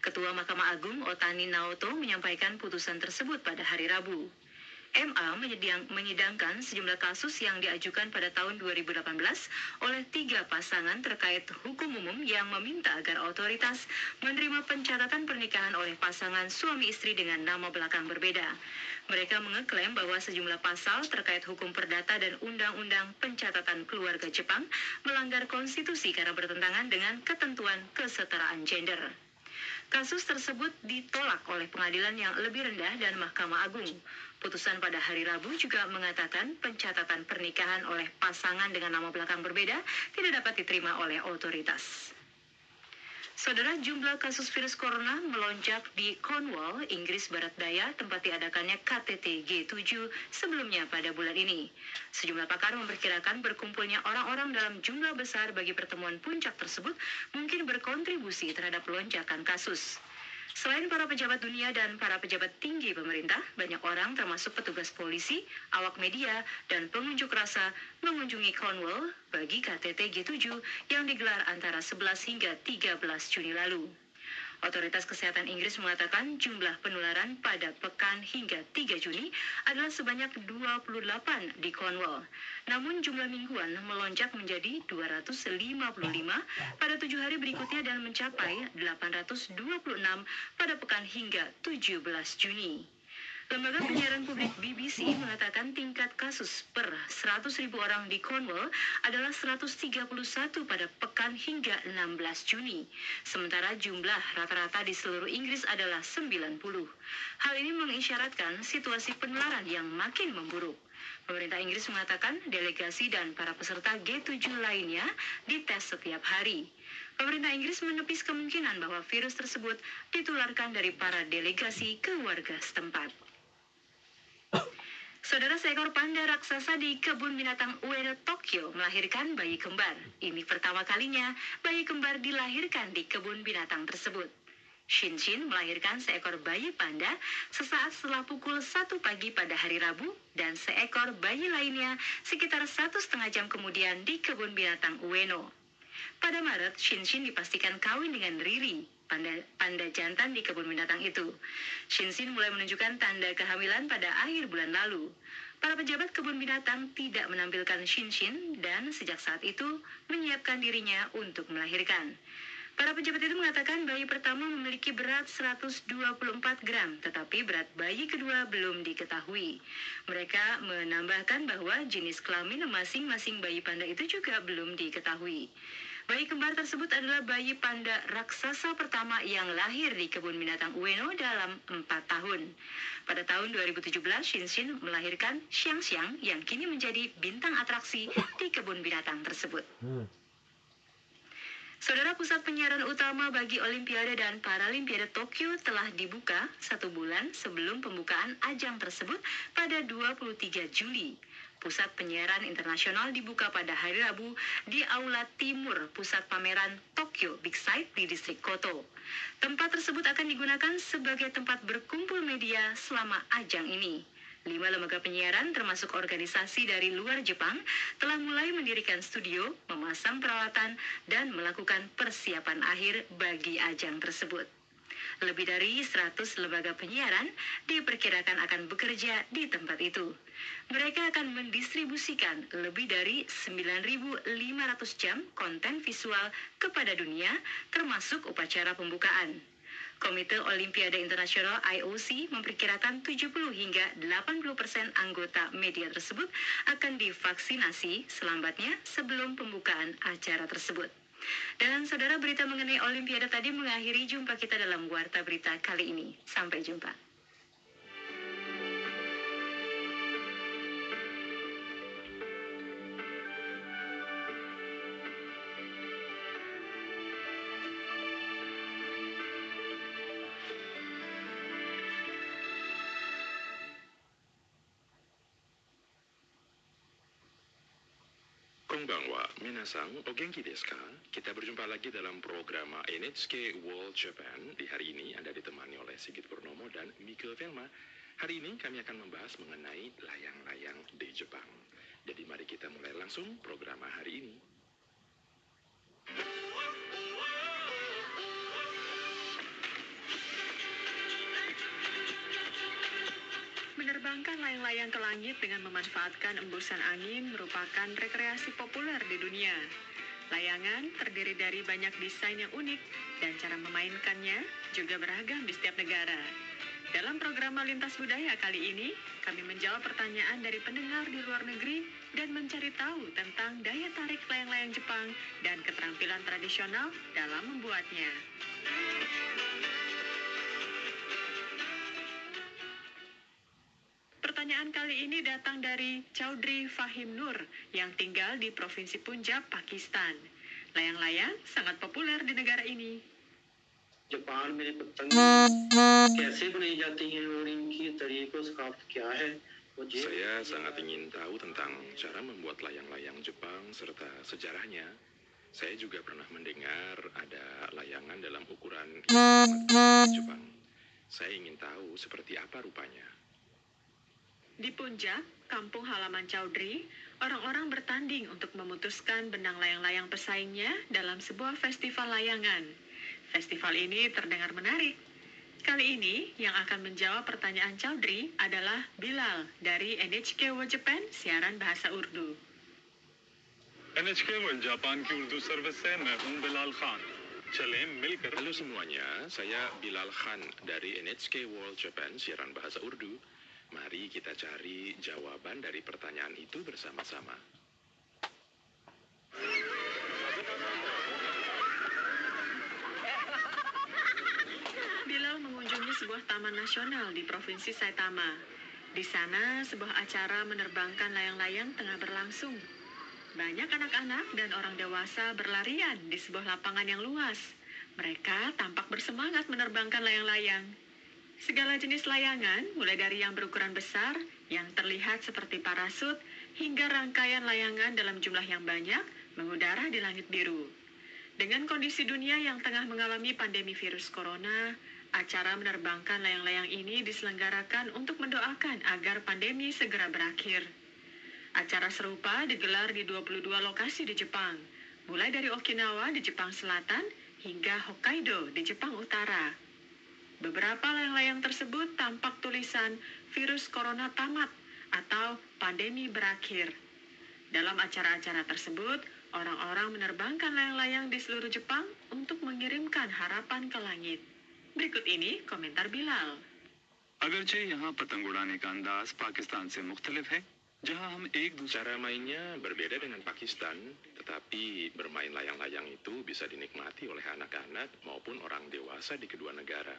Ketua Mahkamah Agung Otani Naoto menyampaikan putusan tersebut pada hari Rabu. MA menyidangkan sejumlah kasus yang diajukan pada tahun 2018 oleh tiga pasangan terkait hukum umum yang meminta agar otoritas menerima pencatatan pernikahan oleh pasangan suami istri dengan nama belakang berbeda. Mereka mengeklaim bahwa sejumlah pasal terkait hukum perdata dan undang-undang pencatatan keluarga Jepang melanggar konstitusi karena bertentangan dengan ketentuan kesetaraan gender. Kasus tersebut ditolak oleh pengadilan yang lebih rendah dan Mahkamah Agung. Putusan pada hari Rabu juga mengatakan pencatatan pernikahan oleh pasangan dengan nama belakang berbeda tidak dapat diterima oleh otoritas. Saudara, jumlah kasus virus corona melonjak di Cornwall, Inggris Barat Daya, tempat diadakannya KTT G7 sebelumnya pada bulan ini. Sejumlah pakar memperkirakan berkumpulnya orang-orang dalam jumlah besar bagi pertemuan puncak tersebut mungkin berkontribusi terhadap lonjakan kasus. Selain para pejabat dunia dan para pejabat tinggi pemerintah, banyak orang termasuk petugas polisi, awak media, dan pengunjuk rasa mengunjungi Cornwall bagi KTT G7 yang digelar antara 11 hingga 13 Juni lalu. Otoritas Kesehatan Inggris mengatakan jumlah penularan pada pekan hingga 3 Juni adalah sebanyak 28 di Cornwall. Namun jumlah mingguan melonjak menjadi 255 pada tujuh hari berikutnya dan mencapai 826 pada pekan hingga 17 Juni. Lembaga penyiaran publik BBC mengatakan tingkat kasus per 100 ribu orang di Cornwall adalah 131 pada pekan hingga 16 Juni. Sementara jumlah rata-rata di seluruh Inggris adalah 90. Hal ini mengisyaratkan situasi penularan yang makin memburuk. Pemerintah Inggris mengatakan delegasi dan para peserta G7 lainnya dites setiap hari. Pemerintah Inggris menepis kemungkinan bahwa virus tersebut ditularkan dari para delegasi ke warga setempat. Saudara seekor panda raksasa di kebun binatang Ueno, Tokyo melahirkan bayi kembar. Ini pertama kalinya bayi kembar dilahirkan di kebun binatang tersebut. Shinshin melahirkan seekor bayi panda sesaat setelah pukul 1 pagi pada hari Rabu dan seekor bayi lainnya sekitar satu setengah jam kemudian di kebun binatang Ueno. Pada Maret, Shinshin dipastikan kawin dengan Riri, panda, panda jantan di kebun binatang itu. Shinshin mulai menunjukkan tanda kehamilan pada akhir bulan lalu. Para pejabat kebun binatang tidak menampilkan Shinshin dan sejak saat itu menyiapkan dirinya untuk melahirkan. Para pejabat itu mengatakan bayi pertama memiliki berat 124 gram, tetapi berat bayi kedua belum diketahui. Mereka menambahkan bahwa jenis kelamin masing-masing bayi panda itu juga belum diketahui. Bayi kembar tersebut adalah bayi panda raksasa pertama yang lahir di kebun binatang Ueno dalam empat tahun. Pada tahun 2017, Shinshin melahirkan Xiang Xiang yang kini menjadi bintang atraksi di kebun binatang tersebut. Saudara Pusat Penyiaran Utama bagi Olimpiade dan Paralimpiade Tokyo telah dibuka satu bulan sebelum pembukaan ajang tersebut pada 23 Juli. Pusat Penyiaran Internasional dibuka pada hari Rabu di Aula Timur Pusat Pameran Tokyo Big Sight di distrik Koto. Tempat tersebut akan digunakan sebagai tempat berkumpul media selama ajang ini. Lima lembaga penyiaran termasuk organisasi dari luar Jepang telah mulai mendirikan studio, memasang peralatan, dan melakukan persiapan akhir bagi ajang tersebut. Lebih dari 100 lembaga penyiaran diperkirakan akan bekerja di tempat itu. Mereka akan mendistribusikan lebih dari 9.500 jam konten visual kepada dunia, termasuk upacara pembukaan. Komite Olimpiade Internasional IOC memperkirakan 70 hingga 80 persen anggota media tersebut akan divaksinasi selambatnya sebelum pembukaan acara tersebut. Dan saudara berita mengenai Olimpiade tadi mengakhiri jumpa kita dalam Warta Berita kali ini. Sampai jumpa. Konbanwa, minasang, o genki desu ka? Kita berjumpa lagi dalam program NHK World Japan. Di hari ini Anda ditemani oleh Sigit Purnomo dan Mika Velma. Hari ini kami akan membahas mengenai layang-layang di Jepang. Jadi mari kita mulai langsung program hari ini. Menerbangkan layang-layang ke langit dengan memanfaatkan embusan angin merupakan rekreasi populer di dunia. Layangan terdiri dari banyak desain yang unik dan cara memainkannya juga beragam di setiap negara. Dalam program Lintas Budaya kali ini, kami menjawab pertanyaan dari pendengar di luar negeri dan mencari tahu tentang daya tarik layang-layang Jepang dan keterampilan tradisional dalam membuatnya. Pertanyaan kali ini datang dari Chaudhry Fahim Nur yang tinggal di Provinsi Punjab, Pakistan. Layang-layang sangat populer di negara ini. Japan में पतंग कैसे बनाई जाती हैं और इनकी तरीको सकाफत क्या है मुझे Saya sangat ingin tahu tentang cara membuat layang-layang Jepang serta sejarahnya. Saya juga pernah mendengar ada layangan dalam ukuran Jepang. Saya ingin tahu seperti apa rupanya. Di Punjab, kampung halaman Chaudhry, orang-orang bertanding untuk memutuskan benang layang-layang pesaingnya dalam sebuah festival layangan. Festival ini terdengar menarik. Kali ini, yang akan menjawab pertanyaan Chaudhry adalah Bilal dari NHK World Japan siaran bahasa Urdu. NHK world Japan की उर्दू सर्विस से मैं हूं बिलाल खान चलें मिलकर Halo semuanya, saya Bilal Khan dari NHK World Japan siaran bahasa Urdu. Mari kita cari jawaban dari pertanyaan itu bersama-sama. Bilal mengunjungi sebuah taman nasional di Provinsi Saitama. Di sana, sebuah acara menerbangkan layang-layang tengah berlangsung. Banyak anak-anak dan orang dewasa berlarian di sebuah lapangan yang luas. Mereka tampak bersemangat menerbangkan layang-layang. Segala jenis layangan, mulai dari yang berukuran besar, yang terlihat seperti parasut, hingga rangkaian layangan dalam jumlah yang banyak, mengudara di langit biru. Dengan kondisi dunia yang tengah mengalami pandemi virus corona, acara menerbangkan layang-layang ini diselenggarakan untuk mendoakan agar pandemi segera berakhir. Acara serupa digelar di 22 lokasi di Jepang, mulai dari Okinawa di Jepang Selatan hingga Hokkaido di Jepang Utara. Beberapa layang-layang tersebut tampak tulisan virus corona tamat atau pandemi berakhir. Dalam acara-acara tersebut, orang-orang menerbangkan layang-layang di seluruh Jepang untuk mengirimkan harapan ke langit. Berikut ini komentar Bilal. अगरचे यहाँ पतंग उड़ाने का अंदाज पाकिस्तान से मुख्तलिफ है जहाँ हम एक दूसरे Cara mainnya berbeda dengan Pakistan, tetapi bermain layang-layang itu bisa dinikmati oleh anak-anak maupun orang dewasa di kedua negara.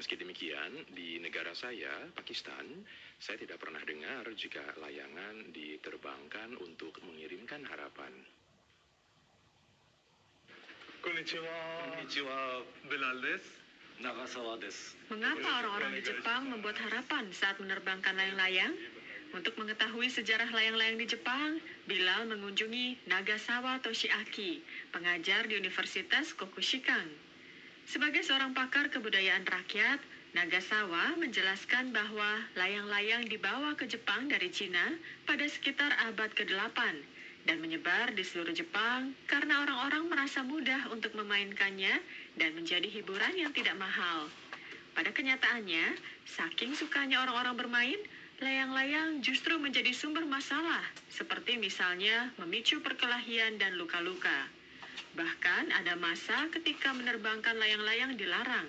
Meski demikian, di negara saya, Pakistan, saya tidak pernah dengar jika layangan diterbangkan untuk mengirimkan harapan. Konnichiwa. Bilal des. Mengapa orang-orang di Jepang membuat harapan saat menerbangkan layang-layang? Untuk mengetahui sejarah layang-layang di Jepang, Bilal mengunjungi Nagasawa Toshiaki, pengajar di Universitas Kokushikang. Sebagai seorang pakar kebudayaan rakyat, Nagasawa menjelaskan bahwa layang-layang dibawa ke Jepang dari Cina pada sekitar abad ke-8 dan menyebar di seluruh Jepang karena orang-orang merasa mudah untuk memainkannya dan menjadi hiburan yang tidak mahal. Pada kenyataannya, saking sukanya orang-orang bermain, layang-layang justru menjadi sumber masalah, seperti misalnya memicu perkelahian dan luka-luka. Bahkan ada masa ketika menerbangkan layang-layang dilarang.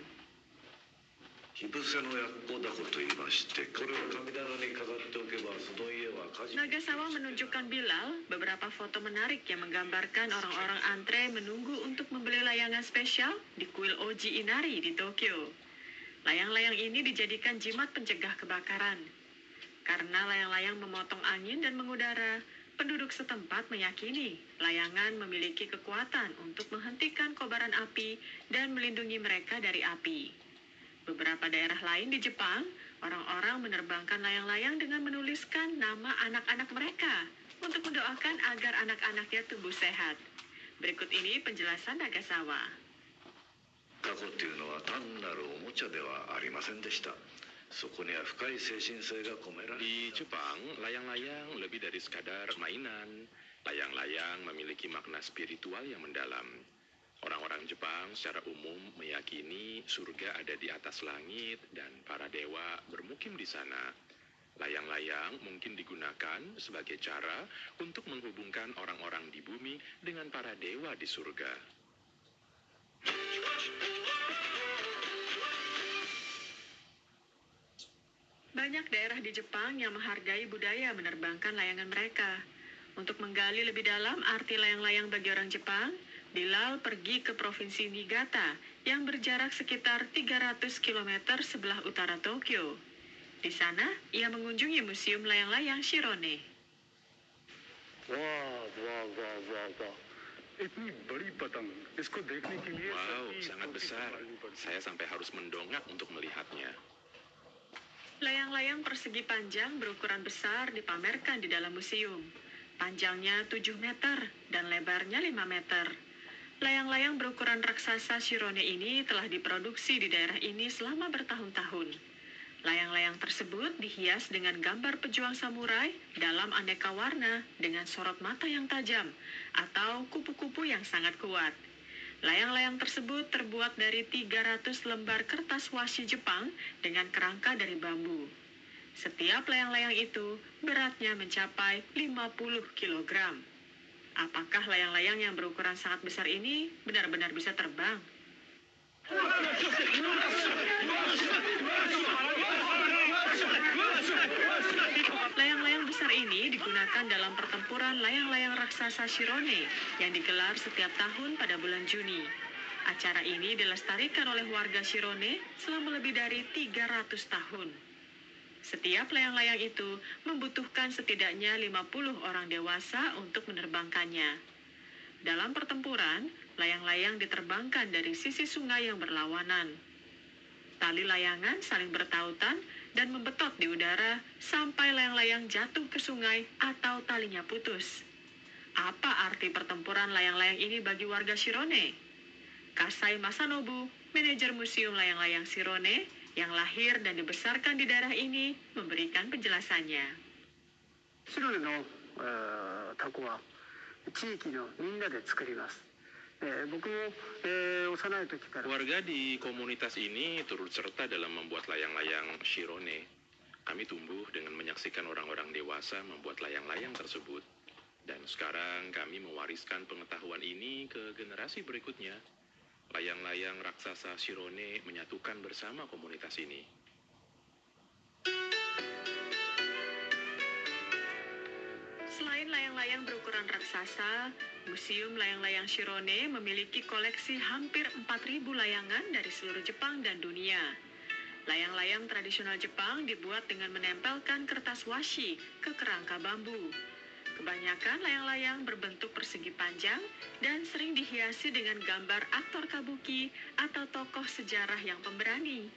Nagasawa menunjukkan Bilal beberapa foto menarik yang menggambarkan orang-orang antre menunggu untuk membeli layangan spesial di kuil Oji Inari di Tokyo. Layang-layang ini dijadikan jimat pencegah kebakaran. Karena layang-layang memotong angin dan mengudara, penduduk setempat meyakini layangan memiliki kekuatan untuk menghentikan kobaran api dan melindungi mereka dari api. Beberapa daerah lain di Jepang, orang-orang menerbangkan layang-layang dengan menuliskan nama anak-anak mereka untuk mendoakan agar anak-anaknya tumbuh sehat. Berikut ini penjelasan Nagasawa. タコっていうのは単なるおもちゃではありませんでした Di Jepang, layang-layang lebih dari sekadar mainan. Layang-layang memiliki makna spiritual yang mendalam. Orang-orang Jepang secara umum meyakini surga ada di atas langit dan para dewa bermukim di sana. Layang-layang mungkin digunakan sebagai cara untuk menghubungkan orang-orang di bumi dengan para dewa di surga. Banyak daerah di Jepang yang menghargai budaya menerbangkan layangan mereka. Untuk menggali lebih dalam arti layang-layang bagi orang Jepang, Bilal pergi ke Provinsi Niigata yang berjarak sekitar 300 km sebelah utara Tokyo. Di sana, ia mengunjungi Museum Layang-Layang Shirone. Wow, wow, wow, wow, wow. Wow, sangat besar. Saya sampai harus mendongak untuk melihatnya. Layang-layang persegi panjang berukuran besar dipamerkan di dalam museum. Panjangnya 7 meter dan lebarnya 5 meter. Layang-layang berukuran raksasa Shirone ini telah diproduksi di daerah ini selama bertahun-tahun. Layang-layang tersebut dihias dengan gambar pejuang samurai dalam aneka warna dengan sorot mata yang tajam atau kupu-kupu yang sangat kuat. Layang-layang tersebut terbuat dari 300 lembar kertas washi Jepang dengan kerangka dari bambu. Setiap layang-layang itu beratnya mencapai 50 kg. Apakah layang-layang yang berukuran sangat besar ini benar-benar bisa terbang? Layang-layang besar ini digunakan dalam pertempuran layang-layang raksasa Shirone yang digelar setiap tahun pada bulan Juni. Acara ini dilestarikan oleh warga Shirone selama lebih dari 300 tahun. Setiap layang-layang itu membutuhkan setidaknya 50 orang dewasa untuk menerbangkannya. Dalam pertempuran, layang-layang diterbangkan dari sisi sungai yang berlawanan. Tali layangan saling bertautan dan membetot di udara sampai layang-layang jatuh ke sungai atau talinya putus. Apa arti pertempuran layang-layang ini bagi warga Shirone? Kasai Masanobu, manajer Museum Layang-Layang Shirone yang lahir dan dibesarkan di daerah ini, memberikan penjelasannya. シロネのえータコは地域のみんなで作ります、 えー僕も、えー幼い時から Warga di komunitas ini turut serta dalam membuat layang-layang Shirone. Kami tumbuh dengan menyaksikan orang-orang dewasa membuat layang-layang tersebut. Dan sekarang kami mewariskan pengetahuan ini ke generasi berikutnya. Layang-layang raksasa Shirone menyatukan bersama komunitas ini. Selain layang-layang berukuran raksasa, Museum Layang-Layang Shirone memiliki koleksi hampir 4.000 layangan dari seluruh Jepang dan dunia. Layang-layang tradisional Jepang dibuat dengan menempelkan kertas washi ke kerangka bambu. Kebanyakan layang-layang berbentuk persegi panjang dan sering dihiasi dengan gambar aktor kabuki atau tokoh sejarah yang pemberani.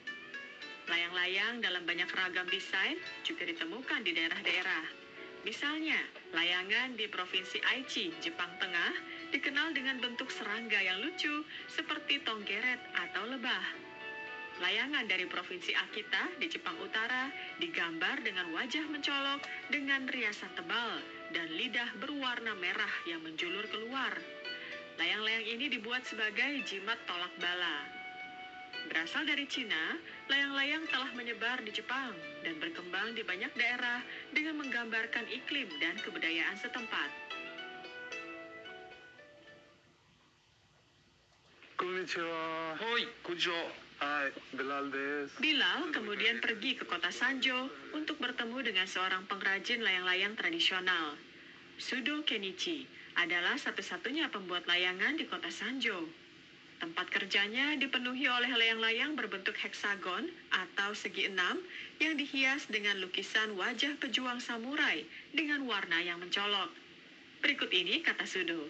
Layang-layang dalam banyak ragam desain juga ditemukan di daerah-daerah. Misalnya, layangan di Provinsi Aichi, Jepang Tengah, dikenal dengan bentuk serangga yang lucu seperti tonggeret atau lebah. Layangan dari Provinsi Akita di Jepang Utara digambar dengan wajah mencolok dengan riasan tebal dan lidah berwarna merah yang menjulur keluar. Layang-layang ini dibuat sebagai jimat tolak bala. Berasal dari Cina, Layang-layang telah menyebar di Jepang dan berkembang di banyak daerah dengan menggambarkan iklim dan kebudayaan setempat. Konnichiwa. Hoi. Konnichiwa. Hai, Bilal des. Bilal kemudian pergi ke kota Sanjo untuk bertemu dengan seorang pengrajin layang-layang tradisional. Sudo Kenichi adalah satu-satunya pembuat layangan di kota Sanjo. Tempat kerjanya dipenuhi oleh layang-layang berbentuk heksagon atau segi enam yang dihias dengan lukisan wajah pejuang samurai dengan warna yang mencolok. Berikut ini kata Sudo.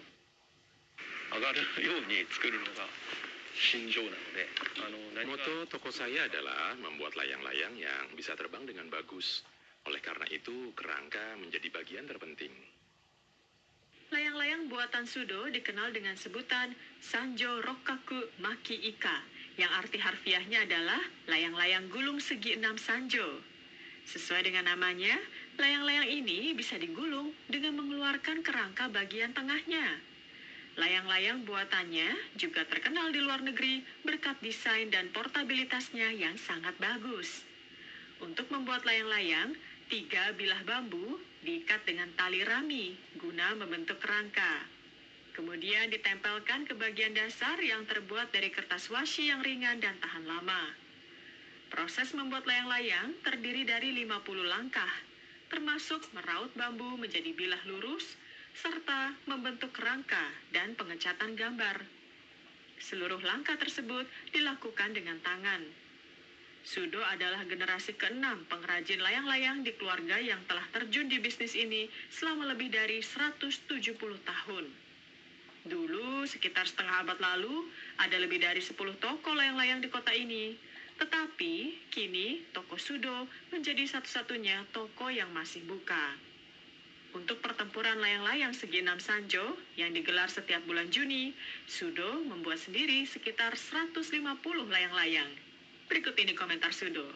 Moto toko saya adalah membuat layang-layang yang bisa terbang dengan bagus. Oleh karena itu, kerangka menjadi bagian terpenting. Layang-layang buatan Sudo dikenal dengan sebutan Sanjo Rokaku Maki Ika yang arti harfiahnya adalah layang-layang gulung segi enam sanjo. Sesuai dengan namanya, layang-layang ini bisa digulung dengan mengeluarkan kerangka bagian tengahnya. Layang-layang buatannya juga terkenal di luar negeri berkat desain dan portabilitasnya yang sangat bagus. Untuk membuat layang-layang, tiga bilah bambu diikat dengan tali rami guna membentuk kerangka. Kemudian ditempelkan ke bagian dasar yang terbuat dari kertas washi yang ringan dan tahan lama. Proses membuat layang-layang terdiri dari 50 langkah, termasuk meraut bambu menjadi bilah lurus, serta membentuk kerangka dan pengecatan gambar. Seluruh langkah tersebut dilakukan dengan tangan. Sudo adalah generasi keenam pengrajin layang-layang di keluarga yang telah terjun di bisnis ini selama lebih dari 170 tahun. Dulu, sekitar setengah abad lalu, ada lebih dari 10 toko layang-layang di kota ini. Tetapi, kini toko Sudo menjadi satu-satunya toko yang masih buka. Untuk pertempuran layang-layang segi enam Sanjo yang digelar setiap bulan Juni, Sudo membuat sendiri sekitar 150 layang-layang. Berikut ini komentar Sudo.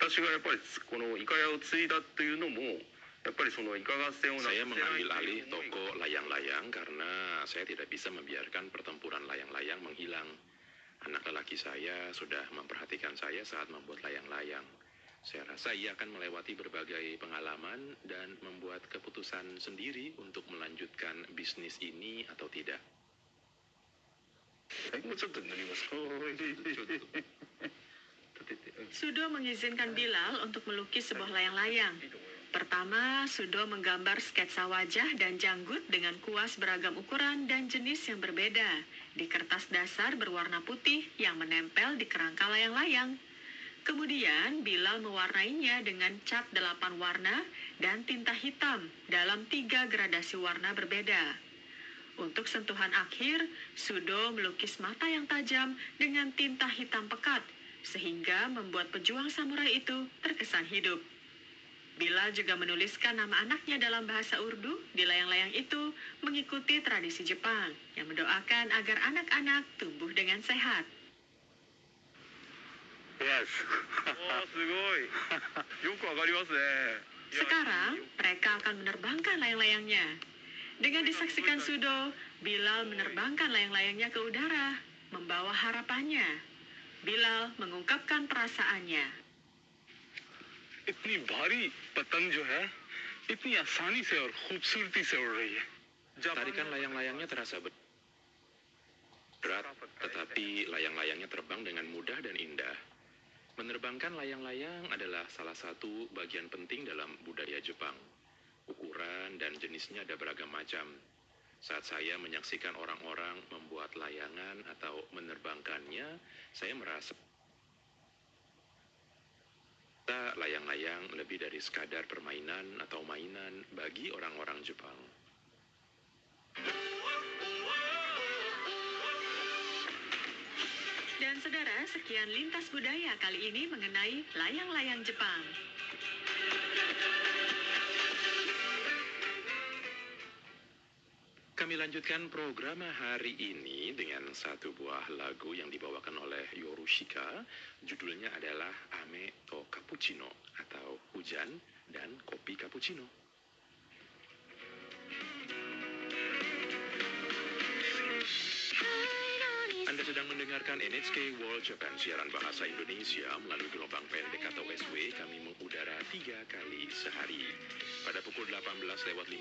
私がやっぱりこのイカ屋を継いだっていうのもやっぱりそのイカ合戦を Saya mengambil alih toko layang-layang karena saya tidak bisa membiarkan pertempuran layang-layang menghilang. Anak lelaki saya sudah memperhatikan saya saat membuat layang-layang. Saya rasa ia akan melewati berbagai pengalaman dan membuat keputusan sendiri untuk melanjutkan bisnis ini atau tidak. [laughs] もうちょっと塗りますか Sudo mengizinkan Bilal untuk melukis sebuah layang-layang. Pertama, Sudo menggambar sketsa wajah dan janggut dengan kuas beragam ukuran dan jenis yang berbeda di kertas dasar berwarna putih yang menempel di kerangka layang-layang. Kemudian, Bilal mewarnainya dengan cat delapan warna dan tinta hitam dalam tiga gradasi warna berbeda. Untuk sentuhan akhir, Sudo melukis mata yang tajam dengan tinta hitam pekat, sehingga membuat pejuang samurai itu terkesan hidup. Bila juga menuliskan nama anaknya dalam bahasa Urdu di layang-layang itu mengikuti tradisi Jepang yang mendoakan agar anak-anak tumbuh dengan sehat. Yes. [laughs] Sekarang mereka akan menerbangkan layang-layangnya. Dengan disaksikan Sudo, Bilal menerbangkan layang-layangnya ke udara, membawa harapannya. Bilal mengungkapkan perasaannya. इतनी भारी पतंग जो है इतनी आसानी से और खूबसूरती से उड़ रही है Tarikan layang-layangnya terasa ber- berat, tetapi layang-layangnya terbang dengan mudah dan indah. Menerbangkan layang-layang adalah salah satu bagian penting dalam budaya Jepang. Ukuran dan jenisnya ada beragam macam. Saat saya menyaksikan orang-orang membuat layangan atau menerbangkannya, saya merasa Kita layang-layang lebih dari sekadar permainan atau mainan bagi orang-orang Jepang. Dan saudara, sekian lintas budaya kali ini mengenai layang-layang Jepang. Kami lanjutkan program hari ini dengan satu buah lagu yang dibawakan oleh Yorushika. Judulnya adalah Ame to Cappuccino atau Hujan dan Kopi Cappuccino. Sedang mendengarkan NHK World Japan siaran bahasa Indonesia melalui gelombang pendek atau SW kami mengudara tiga kali sehari. Pada pukul 18 lewat 15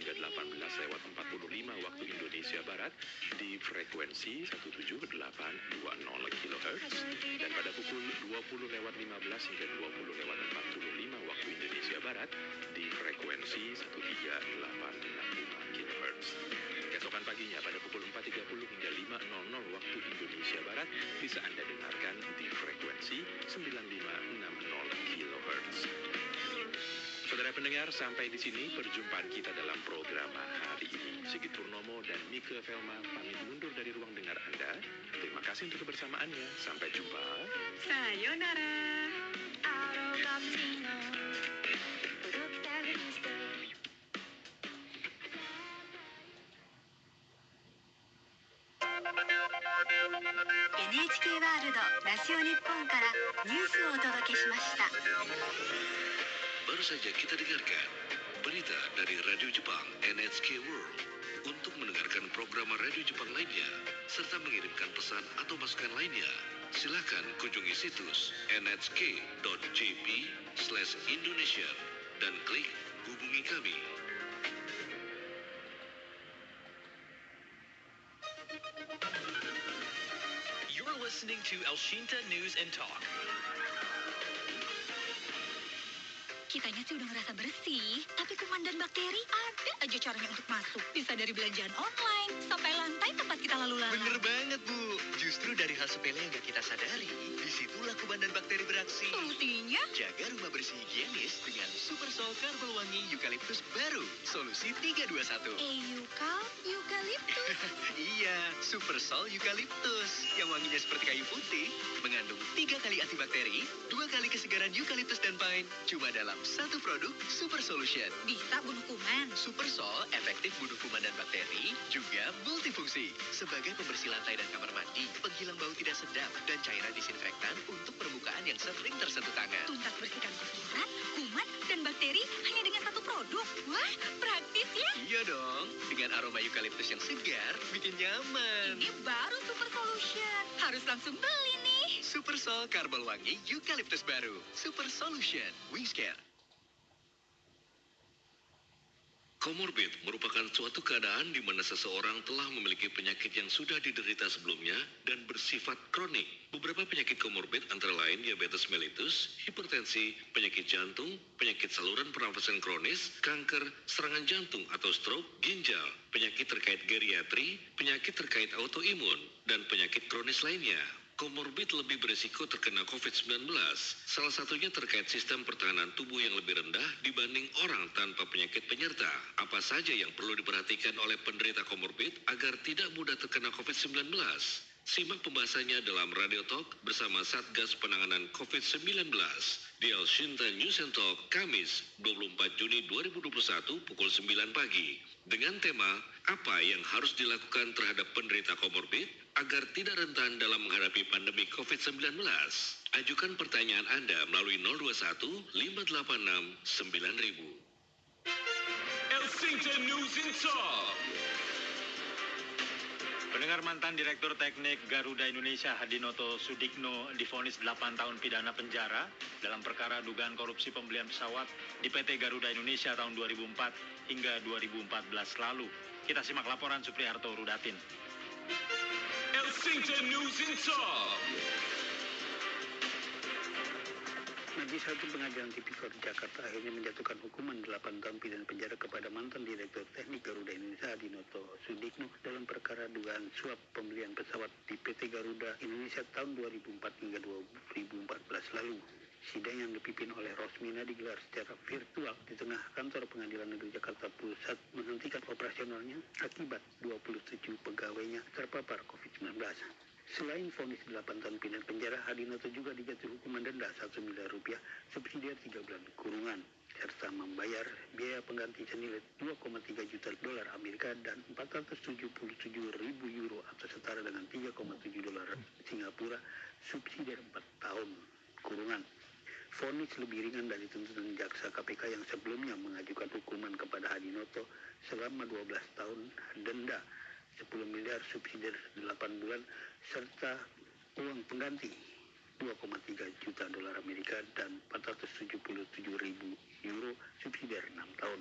hingga 18 lewat 45 waktu Indonesia Barat di frekuensi 17820 kHz dan pada pukul 20 lewat 15 hingga 20 lewat 45 waktu Indonesia Barat di frekuensi 1385 kHz. Keesokan paginya pada pukul 4.30 hingga 5.00 waktu Indonesia Barat bisa Anda dengarkan di frekuensi 9560 kHz. Saudara pendengar, sampai di sini perjumpaan kita dalam program hari ini. Sigit Purnomo dan Mika Velma pamit mundur dari ruang dengar Anda. Terima kasih untuk kebersamaannya. Sampai jumpa. Sayonara. Thank NHK ワールドラジオ日本からニュースをお届けしました Baru saja kita dengarkan berita dari Radio Jepang NHK World. Untuk mendengarkan program Radio Jepang lainnya, serta mengirimkan pesan atau masukan lainnya, silakan kunjungi situs nhk.jp Indonesia dan klik hubungi kami. Listening to El Shinta News and Talk. Kitanya sih udah ngerasa bersih, tapi kuman dan bakteri ada aja caranya untuk masuk. Bisa dari belanjaan online, sampai lantai tempat kita lalu lalang. Bener banget, Bu. Justru dari hal sepele yang gak kita sadari, di situlah kuman dan bakteri beraksi. Solusinya? Jaga rumah bersih higienis dengan Super Sol Karbol Wangi Eukaliptus baru. Solusi 321. Eukal, eukaliptus. Super Sol Eukaliptus. Yang wanginya seperti kayu putih, mengandung tiga kali antibakteri, dua kali kesegaran eukaliptus dan pine, cuma dalam satu produk Super Solution. Bisa bunuh kuman. Super Sol efektif bunuh kuman dan bakteri, juga multifungsi. Sebagai pembersih lantai dan kamar mandi, penghilang bau tidak sedap, dan cairan disinfektan untuk permukaan yang sering tersentuh tangan. Tuntas bersihkan kotoran, kuman, dan bakteri hanya dengan satu produk. Wah. Iya dong, dengan aroma eukaliptus yang segar, bikin nyaman. Ini baru Super Solution. Harus langsung beli nih. Super Sol Karbol Wangi Eukaliptus baru. Super Solution, Wingscare. Komorbid merupakan suatu keadaan di mana seseorang telah memiliki penyakit yang sudah diderita sebelumnya dan bersifat kronik. Beberapa penyakit komorbid antara lain diabetes mellitus, hipertensi, penyakit jantung, penyakit saluran pernafasan kronis, kanker, serangan jantung atau stroke, ginjal, penyakit terkait geriatri, penyakit terkait autoimun, dan penyakit kronis lainnya. Komorbid lebih berisiko terkena COVID-19. Salah satunya terkait sistem pertahanan tubuh yang lebih rendah dibanding orang tanpa penyakit penyerta. Apa saja yang perlu diperhatikan oleh penderita komorbid agar tidak mudah terkena COVID-19? Simak pembahasannya dalam Radio Talk bersama Satgas Penanganan COVID-19 di El Shinta News and Talk Kamis 24 Juni 2021 pukul 9 pagi dengan tema apa yang harus dilakukan terhadap penderita komorbid agar tidak rentan dalam menghadapi pandemi COVID-19. Ajukan pertanyaan Anda melalui 021 586 9000. El Shinta News Talk. Pendengar mantan Direktur Teknik Garuda Indonesia Hadinoto Sudikno difonis 8 tahun pidana penjara dalam perkara dugaan korupsi pembelian pesawat di PT Garuda Indonesia tahun 2004 hingga 2014 lalu. Kita simak laporan Supriharto Rudatin. El Shinta News and Talk. Majelis Hakim Pengadilan Tipikor Jakarta akhirnya menjatuhkan hukuman 8 tahun pidana penjara kepada mantan Direktur Teknik Garuda Indonesia Adinoto Sudikno dalam perkara dugaan suap pembelian pesawat di PT Garuda Indonesia tahun 2004 hingga 2014 lalu. Sidang yang dipimpin oleh Rosmina digelar secara virtual di tengah kantor pengadilan negeri Jakarta Pusat menghentikan operasionalnya akibat 27 pegawainya terpapar COVID-19. Selain vonis 8 tahun pidana penjara, Hadinoto juga dijatuhi hukuman denda 1 miliar rupiah, subsidi 3 bulan kurungan, serta membayar biaya pengganti senilai 2,3 juta dolar Amerika dan 477 ribu euro atau setara dengan 3,7 dolar Singapura, subsidi 4 tahun kurungan. Vonis lebih ringan dari tuntutan jaksa KPK yang sebelumnya mengajukan hukuman kepada Hadinoto selama 12 tahun denda 10 miliar subsidi 8 bulan serta uang pengganti 2,3 juta dolar Amerika dan 477 ribu euro subsidi 6 tahun.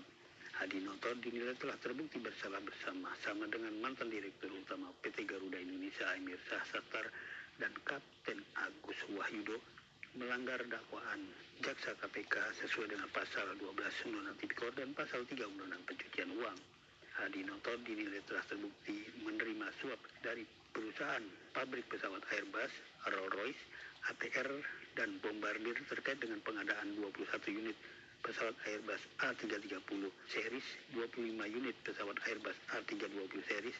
Hadinoto dinilai telah terbukti bersalah bersama sama dengan mantan Direktur Utama PT Garuda Indonesia Emir Sahsatar dan Kapten Agus Wahyudo melanggar dakwaan jaksa KPK sesuai dengan pasal 12 Undang-Undang Tipikor dan pasal 3 Undang-Undang Pencucian Uang. Hadinoto dinilai telah terbukti menerima suap dari perusahaan pabrik pesawat Airbus, Rolls-Royce, ATR, dan Bombardier terkait dengan pengadaan 21 unit pesawat Airbus A330 series, 25 unit pesawat Airbus A320 series,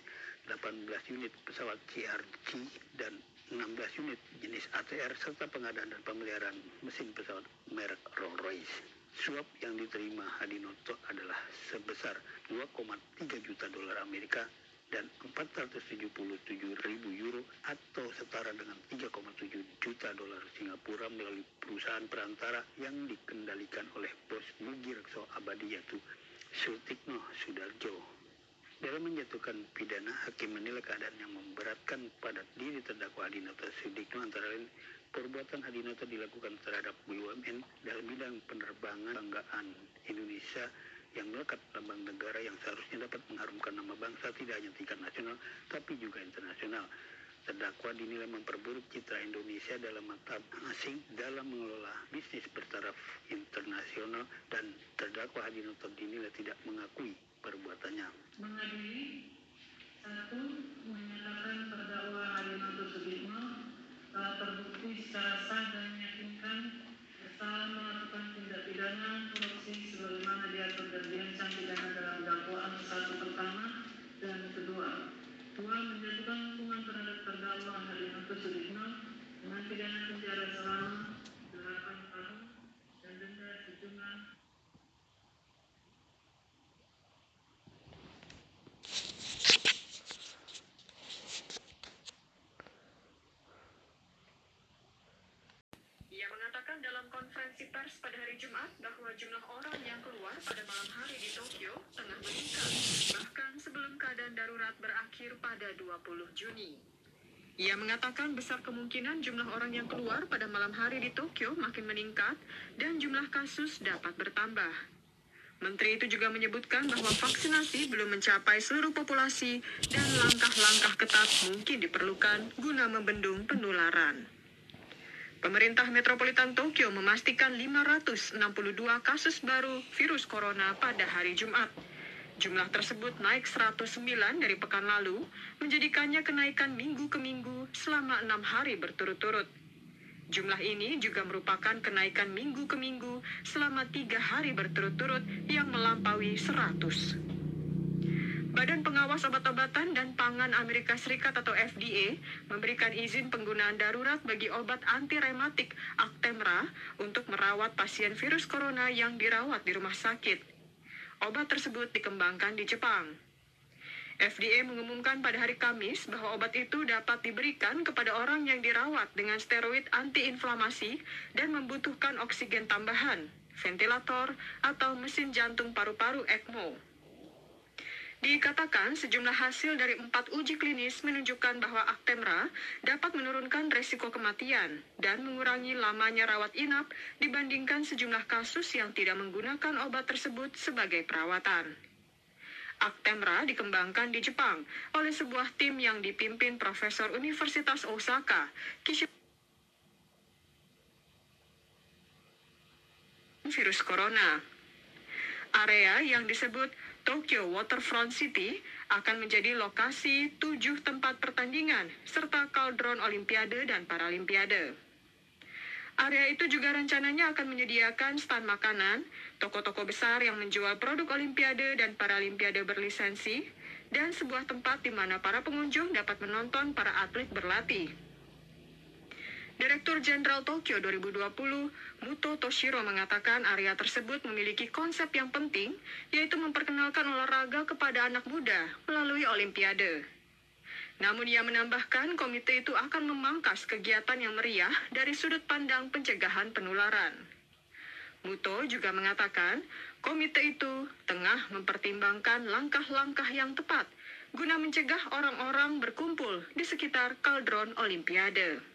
18 unit pesawat CRJ, dan 16 unit jenis ATR serta pengadaan dan pemeliharaan mesin pesawat merek Rolls-Royce. Suap yang diterima Hadinoto adalah sebesar 2,3 juta dolar Amerika dan 4,7 477 ribu euro atau setara dengan 3,7 juta dolar Singapura melalui perusahaan perantara yang dikendalikan oleh bos Mugi Rekso Abadi yaitu Sutikno Sudarjo. Dalam menjatuhkan pidana, hakim menilai keadaan yang memberatkan pada diri terdakwa Adinoto Sudikno antara lain perbuatan Adinoto dilakukan terhadap BUMN dalam bidang penerbangan banggaan Indonesia yang melekat lambang negara yang seharusnya dapat mengharumkan nama bangsa tidak hanya tingkat nasional tapi juga internasional. Terdakwa dinilai memperburuk citra Indonesia dalam mata asing dalam mengelola bisnis bertaraf internasional dan terdakwa Hadinoto dinilai tidak mengakui perbuatannya. Mengadili satu menyatakan terdakwa Hadinoto Sudibno telah terbukti secara sah dan meyakinkan bersalah melakukan tindak pidana korupsi sebagaimana diatur dan dirancang pidana dalam dakwaan satu pertama dan kedua. Dua menjatuhkan hukuman terhadap terdakwa Hadinoto Sudibno dengan pidana penjara selama 8 tahun dan denda sejumlah Ia mengatakan dalam konferensi pers pada hari Jumat bahwa jumlah orang yang keluar pada malam hari di Tokyo tengah meningkat, bahkan sebelum keadaan darurat berakhir pada 20 Juni. Ia mengatakan besar kemungkinan jumlah orang yang keluar pada malam hari di Tokyo makin meningkat dan jumlah kasus dapat bertambah. Menteri itu juga menyebutkan bahwa vaksinasi belum mencapai seluruh populasi dan langkah-langkah ketat mungkin diperlukan guna membendung penularan. Pemerintah Metropolitan Tokyo memastikan 562 kasus baru virus corona pada hari Jumat. Jumlah tersebut naik 109 dari pekan lalu, menjadikannya kenaikan minggu ke minggu selama enam hari berturut-turut. Jumlah ini juga merupakan kenaikan minggu ke minggu selama tiga hari berturut-turut yang melampaui 100. Badan Pengawas Obat-obatan dan Pangan Amerika Serikat atau FDA memberikan izin penggunaan darurat bagi obat anti rematik Actemra untuk merawat pasien virus corona yang dirawat di rumah sakit. Obat tersebut dikembangkan di Jepang. FDA mengumumkan pada hari Kamis bahwa obat itu dapat diberikan kepada orang yang dirawat dengan steroid antiinflamasi dan membutuhkan oksigen tambahan, ventilator, atau mesin jantung paru-paru ECMO. Dikatakan sejumlah hasil dari empat uji klinis menunjukkan bahwa Actemra dapat menurunkan resiko kematian dan mengurangi lamanya rawat inap dibandingkan sejumlah kasus yang tidak menggunakan obat tersebut sebagai perawatan. Actemra dikembangkan di Jepang oleh sebuah tim yang dipimpin Profesor Universitas Osaka, Kishi virus corona. Area yang disebut Tokyo Waterfront City akan menjadi lokasi tujuh tempat pertandingan serta kaldron Olimpiade dan Paralimpiade. Area itu juga rencananya akan menyediakan stand makanan, toko-toko besar yang menjual produk Olimpiade dan Paralimpiade berlisensi, dan sebuah tempat di mana para pengunjung dapat menonton para atlet berlatih. Direktur Jenderal Tokyo 2020, Muto Toshiro mengatakan area tersebut memiliki konsep yang penting, yaitu memperkenalkan olahraga kepada anak muda melalui Olimpiade. Namun ia menambahkan komite itu akan memangkas kegiatan yang meriah dari sudut pandang pencegahan penularan. Muto juga mengatakan komite itu tengah mempertimbangkan langkah-langkah yang tepat guna mencegah orang-orang berkumpul di sekitar kaldron Olimpiade.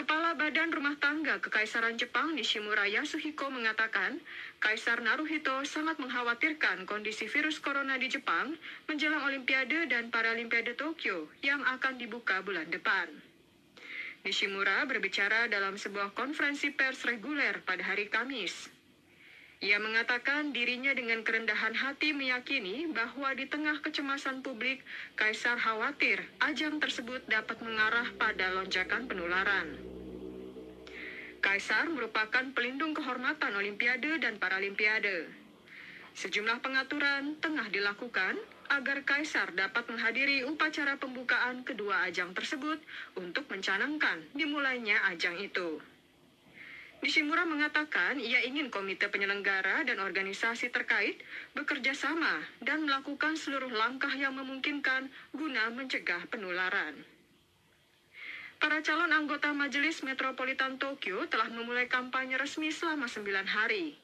Kepala Badan Rumah Tangga Kekaisaran Jepang Nishimura Yasuhiko mengatakan, Kaisar Naruhito sangat mengkhawatirkan kondisi virus corona di Jepang menjelang Olimpiade dan Paralimpiade Tokyo yang akan dibuka bulan depan. Nishimura berbicara dalam sebuah konferensi pers reguler pada hari Kamis. Ia mengatakan dirinya dengan kerendahan hati meyakini bahwa di tengah kecemasan publik, Kaisar khawatir ajang tersebut dapat mengarah pada lonjakan penularan. Kaisar merupakan pelindung kehormatan Olimpiade dan Paralimpiade. Sejumlah pengaturan tengah dilakukan agar Kaisar dapat menghadiri upacara pembukaan kedua ajang tersebut untuk mencanangkan dimulainya ajang itu. Nishimura mengatakan ia ingin komite penyelenggara dan organisasi terkait bekerja sama dan melakukan seluruh langkah yang memungkinkan guna mencegah penularan. Para calon anggota Majelis Metropolitan Tokyo telah memulai kampanye resmi selama 9 hari.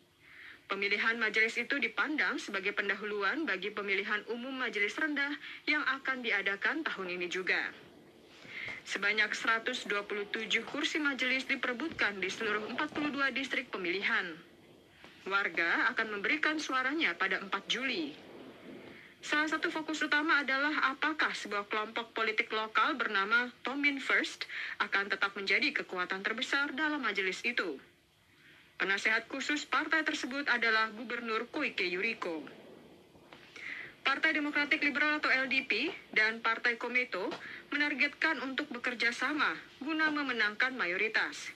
Pemilihan majelis itu dipandang sebagai pendahuluan bagi pemilihan umum majelis rendah yang akan diadakan tahun ini juga. Sebanyak 127 kursi majelis diperebutkan di seluruh 42 distrik pemilihan. Warga akan memberikan suaranya pada 4 Juli. Salah satu fokus utama adalah apakah sebuah kelompok politik lokal bernama Tomin First akan tetap menjadi kekuatan terbesar dalam majelis itu. Penasehat khusus partai tersebut adalah Gubernur Koike Yuriko. Partai Demokratik Liberal atau LDP dan Partai Kometo menargetkan untuk bekerja sama guna memenangkan mayoritas.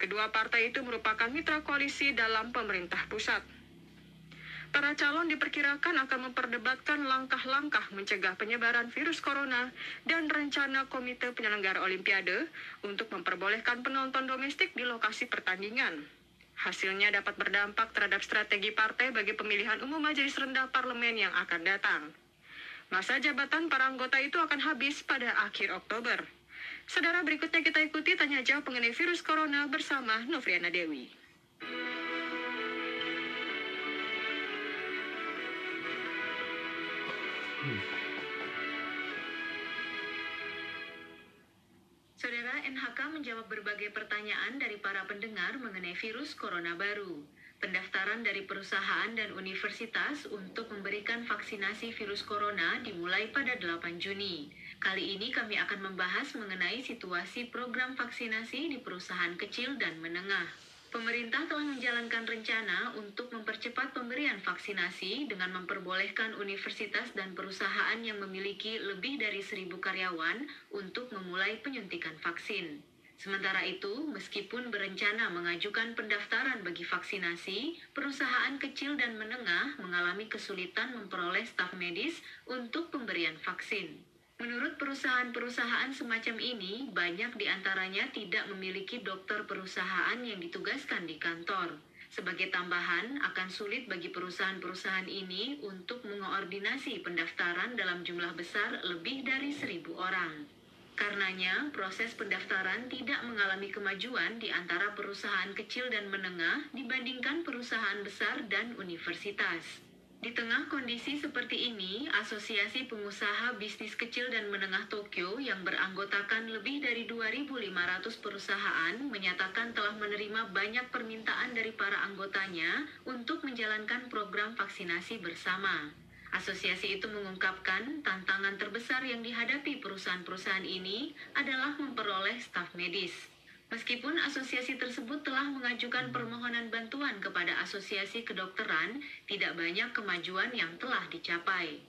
Kedua partai itu merupakan mitra koalisi dalam pemerintah pusat. Para calon diperkirakan akan memperdebatkan langkah-langkah mencegah penyebaran virus corona dan rencana Komite Penyelenggara Olimpiade untuk memperbolehkan penonton domestik di lokasi pertandingan. Hasilnya dapat berdampak terhadap strategi partai bagi pemilihan umum majelis rendah parlemen yang akan datang. Masa jabatan para anggota itu akan habis pada akhir Oktober. Saudara berikutnya kita ikuti tanya jawab mengenai virus corona bersama Novriana Dewi. Saudara NHK menjawab berbagai pertanyaan dari para pendengar mengenai virus corona baru. Pendaftaran dari perusahaan dan universitas untuk memberikan vaksinasi virus corona dimulai pada 8 Juni. Kali ini kami akan membahas mengenai situasi program vaksinasi di perusahaan kecil dan menengah. Pemerintah telah menjalankan rencana untuk mempercepat pemberian vaksinasi dengan memperbolehkan universitas dan perusahaan yang memiliki lebih dari seribu karyawan untuk memulai penyuntikan vaksin. Sementara itu, meskipun berencana mengajukan pendaftaran bagi vaksinasi, perusahaan kecil dan menengah mengalami kesulitan memperoleh staf medis untuk pemberian vaksin. Menurut perusahaan-perusahaan semacam ini, banyak di antaranya tidak memiliki dokter perusahaan yang ditugaskan di kantor. Sebagai tambahan, akan sulit bagi perusahaan-perusahaan ini untuk mengoordinasi pendaftaran dalam jumlah besar lebih dari seribu orang. Karenanya, proses pendaftaran tidak mengalami kemajuan di antara perusahaan kecil dan menengah dibandingkan perusahaan besar dan universitas. Di tengah kondisi seperti ini, Asosiasi Pengusaha Bisnis Kecil dan Menengah Tokyo yang beranggotakan lebih dari 2.500 perusahaan menyatakan telah menerima banyak permintaan dari para anggotanya untuk menjalankan program vaksinasi bersama. Asosiasi itu mengungkapkan tantangan terbesar yang dihadapi perusahaan-perusahaan ini adalah memperoleh staf medis. Meskipun asosiasi tersebut telah mengajukan permohonan bantuan kepada asosiasi kedokteran, tidak banyak kemajuan yang telah dicapai.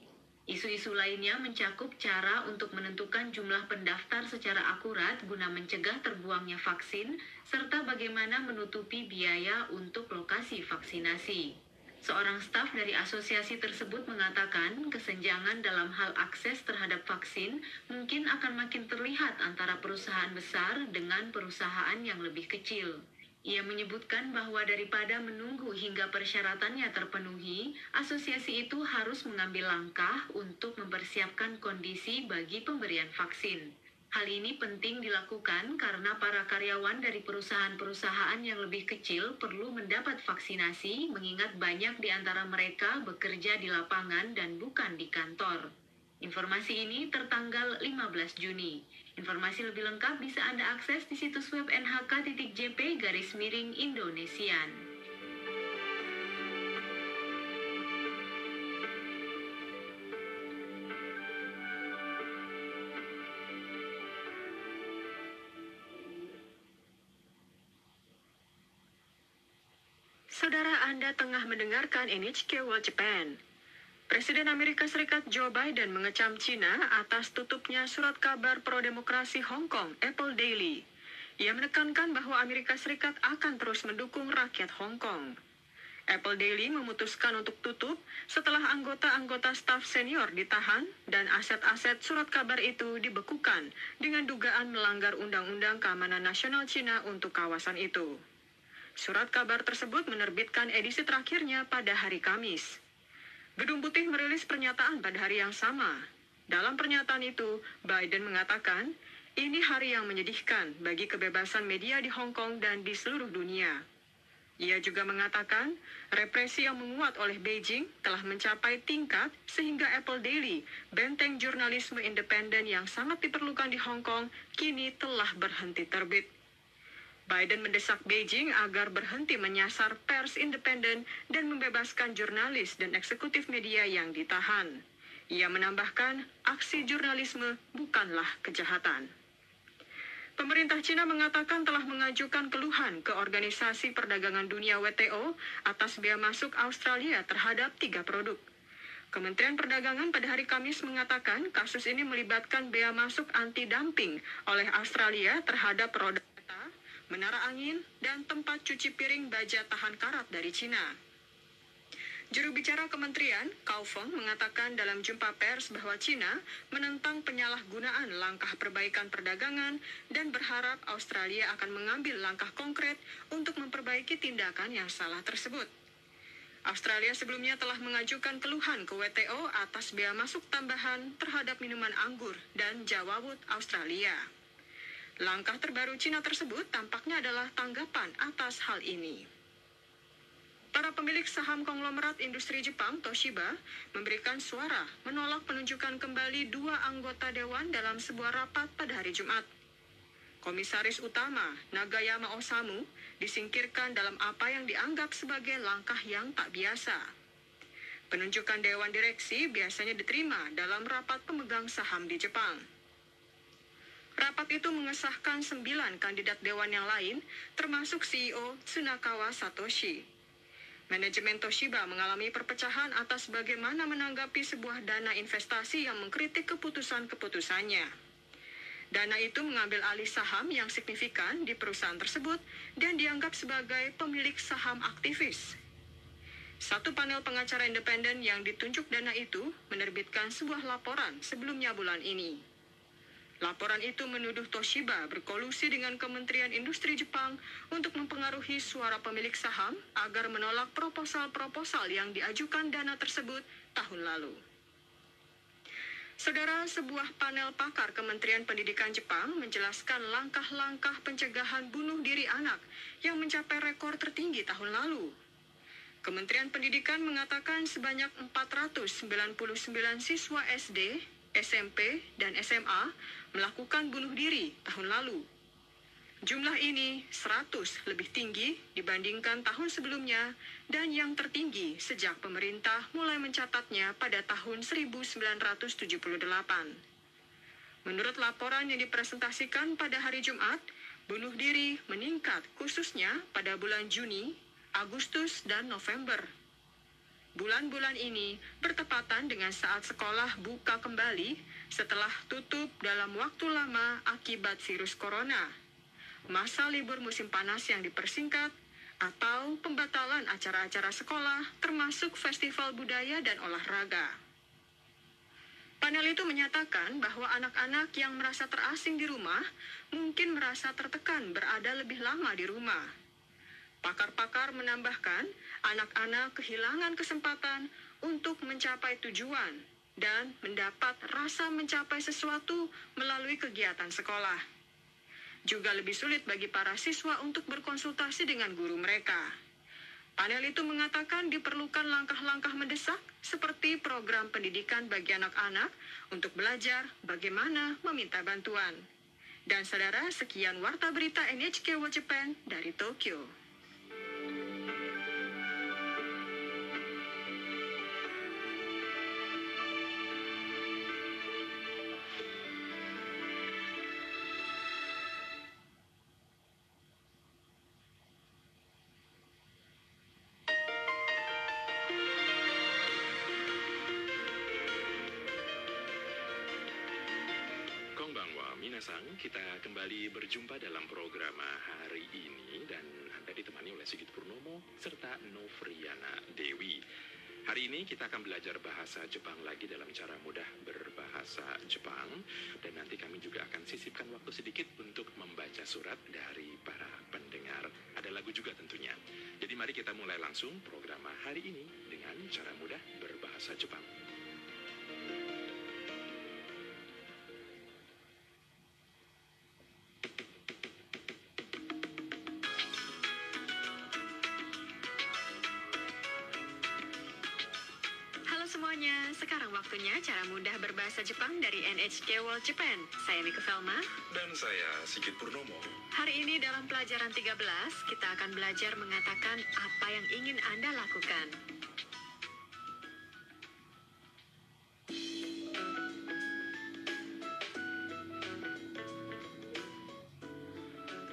Isu-isu lainnya mencakup cara untuk menentukan jumlah pendaftar secara akurat guna mencegah terbuangnya vaksin, serta bagaimana menutupi biaya untuk lokasi vaksinasi. Seorang staf dari asosiasi tersebut mengatakan kesenjangan dalam hal akses terhadap vaksin mungkin akan makin terlihat antara perusahaan besar dengan perusahaan yang lebih kecil. Ia menyebutkan bahwa daripada menunggu hingga persyaratannya terpenuhi, asosiasi itu harus mengambil langkah untuk mempersiapkan kondisi bagi pemberian vaksin. Hal ini penting dilakukan karena para karyawan dari perusahaan-perusahaan yang lebih kecil perlu mendapat vaksinasi, mengingat banyak di antara mereka bekerja di lapangan dan bukan di kantor. Informasi ini tertanggal 15 Juni. Informasi lebih lengkap bisa Anda akses di situs web nhk.jp garis miring Indonesian. Saudara Anda tengah mendengarkan NHK World Japan. Presiden Amerika Serikat Joe Biden mengecam Cina atas tutupnya surat kabar pro-demokrasi Hong Kong, Apple Daily. Ia menekankan bahwa Amerika Serikat akan terus mendukung rakyat Hong Kong. Apple Daily memutuskan untuk tutup setelah anggota-anggota staf senior ditahan dan aset-aset surat kabar itu dibekukan dengan dugaan melanggar Undang-Undang Keamanan Nasional Cina untuk kawasan itu. Surat kabar tersebut menerbitkan edisi terakhirnya pada hari Kamis. Gedung Putih merilis pernyataan pada hari yang sama. Dalam pernyataan itu, Biden mengatakan, ini hari yang menyedihkan bagi kebebasan media di Hong Kong dan di seluruh dunia. Ia juga mengatakan, represi yang menguat oleh Beijing telah mencapai tingkat sehingga Apple Daily, benteng jurnalisme independen yang sangat diperlukan di Hong Kong, kini telah berhenti terbit. Biden mendesak Beijing agar berhenti menyasar pers independen dan membebaskan jurnalis dan eksekutif media yang ditahan. Ia menambahkan, aksi jurnalisme bukanlah kejahatan. Pemerintah Cina mengatakan telah mengajukan keluhan ke Organisasi Perdagangan Dunia WTO atas bea masuk Australia terhadap tiga produk. Kementerian Perdagangan pada hari Kamis mengatakan kasus ini melibatkan bea masuk anti-dumping oleh Australia terhadap kereta, menara angin, dan tempat cuci piring baja tahan karat dari Cina. Juru bicara kementerian, Kau Feng, mengatakan dalam jumpa pers bahwa Cina menentang penyalahgunaan langkah perbaikan perdagangan dan berharap Australia akan mengambil langkah konkret untuk memperbaiki tindakan yang salah tersebut. Australia sebelumnya telah mengajukan keluhan ke WTO atas bea masuk tambahan terhadap minuman anggur dan jawawut Australia. Langkah terbaru Cina tersebut tampaknya adalah tanggapan atas hal ini. Para pemilik saham konglomerat industri Jepang, Toshiba, memberikan suara menolak penunjukan kembali dua anggota dewan dalam sebuah rapat pada hari Jumat. Komisaris utama Nagayama Osamu disingkirkan dalam apa yang dianggap sebagai langkah yang tak biasa. Penunjukan dewan direksi biasanya diterima dalam rapat pemegang saham di Jepang. Rapat itu mengesahkan sembilan kandidat dewan yang lain, termasuk CEO Tsunakawa Satoshi. Manajemen Toshiba mengalami perpecahan atas bagaimana menanggapi sebuah dana investasi yang mengkritik keputusan-keputusannya. Dana itu mengambil alih saham yang signifikan di perusahaan tersebut dan dianggap sebagai pemilik saham aktivis. Satu panel pengacara independen yang ditunjuk dana itu menerbitkan sebuah laporan sebelumnya bulan ini. Laporan itu menuduh Toshiba berkolusi dengan Kementerian Industri Jepang untuk mempengaruhi suara pemilik saham agar menolak proposal-proposal yang diajukan dana tersebut tahun lalu. Saudara, sebuah panel pakar Kementerian Pendidikan Jepang menjelaskan langkah-langkah pencegahan bunuh diri anak yang mencapai rekor tertinggi tahun lalu. Kementerian Pendidikan mengatakan sebanyak 499 siswa SD SMP, dan SMA melakukan bunuh diri tahun lalu. Jumlah ini 100 lebih tinggi dibandingkan tahun sebelumnya dan yang tertinggi sejak pemerintah mulai mencatatnya pada tahun 1978. Menurut laporan yang dipresentasikan pada hari Jumat, bunuh diri meningkat khususnya pada bulan Juni, Agustus, dan November Bulan-bulan ini bertepatan dengan saat sekolah buka kembali setelah tutup dalam waktu lama akibat virus corona. Masa libur musim panas yang dipersingkat atau pembatalan acara-acara sekolah termasuk festival budaya dan olahraga. Panel itu menyatakan bahwa anak-anak yang merasa terasing di rumah mungkin merasa tertekan berada lebih lama di rumah Pakar-pakar menambahkan, anak-anak kehilangan kesempatan untuk mencapai tujuan dan mendapat rasa mencapai sesuatu melalui kegiatan sekolah. Juga lebih sulit bagi para siswa untuk berkonsultasi dengan guru mereka. Panel itu mengatakan diperlukan langkah-langkah mendesak seperti program pendidikan bagi anak-anak untuk belajar bagaimana meminta bantuan. Dan saudara, sekian warta berita NHK World Japan dari Tokyo. Minasang, kita kembali berjumpa dalam program hari ini dan Anda ditemani oleh Sigit Purnomo serta Novriana Dewi. Hari ini kita akan belajar bahasa Jepang lagi dalam cara mudah berbahasa Jepang dan nanti kami juga akan sisipkan waktu sedikit untuk membaca surat dari para pendengar. Ada lagu juga tentunya. Jadi mari kita mulai langsung program hari ini dengan cara mudah berbahasa Jepang. Waktunya cara mudah berbahasa Jepang dari NHK World Japan. Saya Miko Velma. Dan saya Sigit Purnomo. Hari ini dalam pelajaran 13, kita akan belajar mengatakan apa yang ingin Anda lakukan.